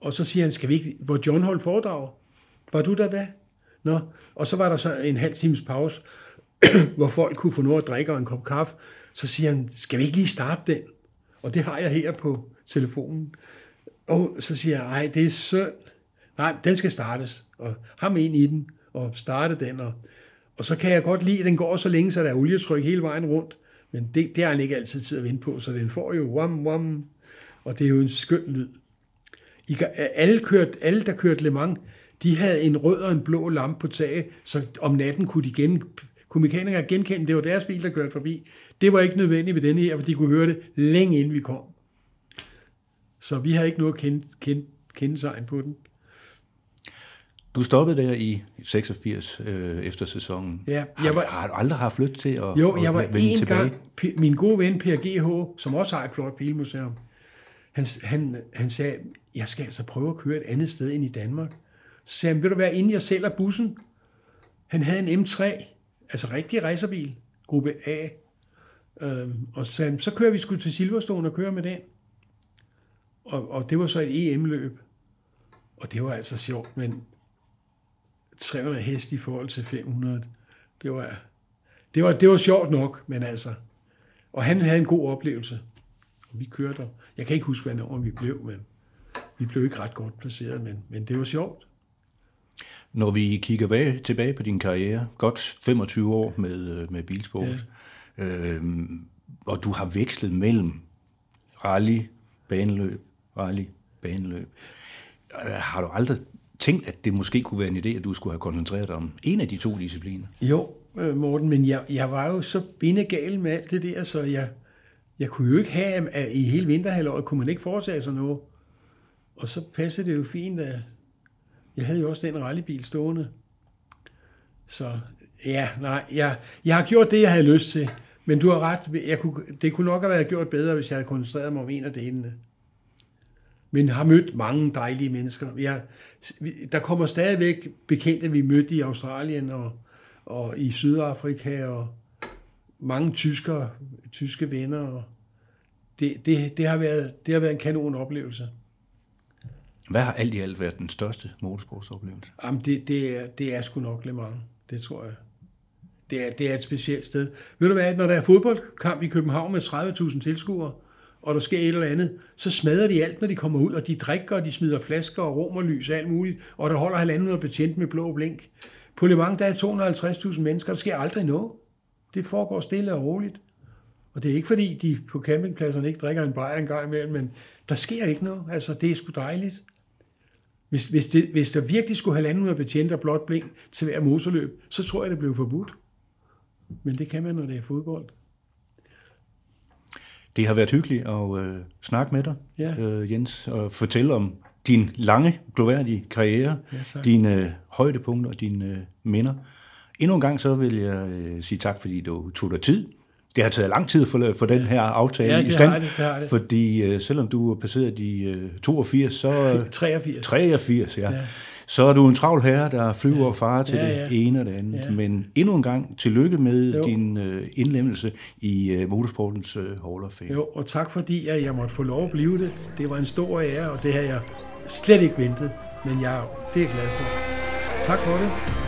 og så siger han, skal vi ikke, hvor John holdt foredrag? Var du der da? Nå, og så var der så en halv times pause, hvor folk kunne få noget at drikke og en kop kaffe. Så siger han, skal vi ikke lige starte den? Og det har jeg her på telefonen. Og så siger jeg, nej, det er synd. Nej, den skal startes. Og ham ind i den, og starte den. Og, og så kan jeg godt lide, at den går så længe, så der er olietryk hele vejen rundt. Men det, det har han ikke altid tid at vente på, så den får jo wam, wam, og det er jo en skøn lyd. I, alle, kørt, alle, der kørte Le Mans, de havde en rød og en blå lampe på taget, så om natten kunne, de gen, kunne mekanikere genkende, det var deres bil, der kørte forbi. Det var ikke nødvendigt ved denne her, for de kunne høre det længe inden vi kom. Så vi har ikke noget kende, kende, kendetegn på den. Du stoppede der i 86 øh, efter sæsonen. Ja, har, jeg var- har du aldrig haft lyst til at, Jo, at jeg var en tilbage? gang, P- min gode ven Per G.H., som også har et flot bilmuseum, han, han, han sagde, jeg skal altså prøve at køre et andet sted end i Danmark. Så sagde han, vil du være inden jeg sælger bussen? Han havde en M3, altså rigtig racerbil, gruppe A. Øhm, og så sagde han, så kører vi sgu til Silverstone og kører med den. Og, og det var så et EM-løb. Og det var altså sjovt, men 300 hest i forhold til 500, det var, det var, det var sjovt nok, men altså. Og han havde en god oplevelse. Og vi kørte. og Jeg kan ikke huske, hvad år vi blev, men vi blev ikke ret godt placeret, men, men det var sjovt. Når vi kigger bag, tilbage på din karriere, godt 25 år med, øh, med bilsport, ja. øhm, og du har vekslet mellem rally, baneløb, rally, baneløb. Øh, Har du aldrig tænkt, at det måske kunne være en idé, at du skulle have koncentreret dig om en af de to discipliner? Jo, øh, Morten, men jeg, jeg var jo så bindegal med alt det der, så jeg, jeg kunne jo ikke have, at i hele vinterhalvåret kunne man ikke foretage sig noget. Og så passede det jo fint, at jeg havde jo også den rallybil stående. Så ja, nej, jeg, jeg har gjort det, jeg havde lyst til. Men du har ret, jeg kunne, det kunne nok have været gjort bedre, hvis jeg havde koncentreret mig om en af delene. Men har mødt mange dejlige mennesker. Jeg, der kommer stadigvæk bekendte, vi mødte i Australien og, og i Sydafrika, og mange tyskere, tyske venner. Og det, det, det, har været, det har været en kanon oplevelse. Hvad har alt i alt været den største motorsportsoplevelse? Jamen, det, det, er, det er sgu nok Le Mans. Det tror jeg. Det er, det er et specielt sted. Ved du hvad, når der er fodboldkamp i København med 30.000 tilskuere, og der sker et eller andet, så smadrer de alt, når de kommer ud, og de drikker, og de smider flasker og romerlys og alt muligt, og der holder halvanden og betjent med blå blink. På Le Mans, der er 250.000 mennesker, der sker aldrig noget. Det foregår stille og roligt. Og det er ikke fordi, de på campingpladserne ikke drikker en bajer en gang imellem, men der sker ikke noget. Altså, det er sgu dejligt. Hvis, hvis, det, hvis der virkelig skulle have landet betjente og blot blink til hver motorløb, så tror jeg, det blev forbudt. Men det kan man, når det er fodbold. Det har været hyggeligt at øh, snakke med dig, Ja. øh, Jens, og fortælle om din lange, gloværdige karriere, Ja, tak. dine øh, højdepunkter og dine øh, minder. Endnu en gang så vil jeg øh, sige tak, fordi du tog dig tid. Det har taget lang tid for, for den her aftale Ja, i stand, det, det det. fordi øh, selvom du er passeret de øh, 82, så... Øh, 83. 83, ja. Ja. Så er du en travl herre, der flyver ja. og farer til Ja, ja, det ene og det andet. Ja. Men endnu en gang tillykke med Jo. din øh, indlemmelse i øh, motorsportens øh, Hall of Fame. Jo, og tak fordi, at jeg måtte få lov at blive det. Det var en stor ære, og det har jeg slet ikke ventet. Men jeg, det er glad for. Tak for det.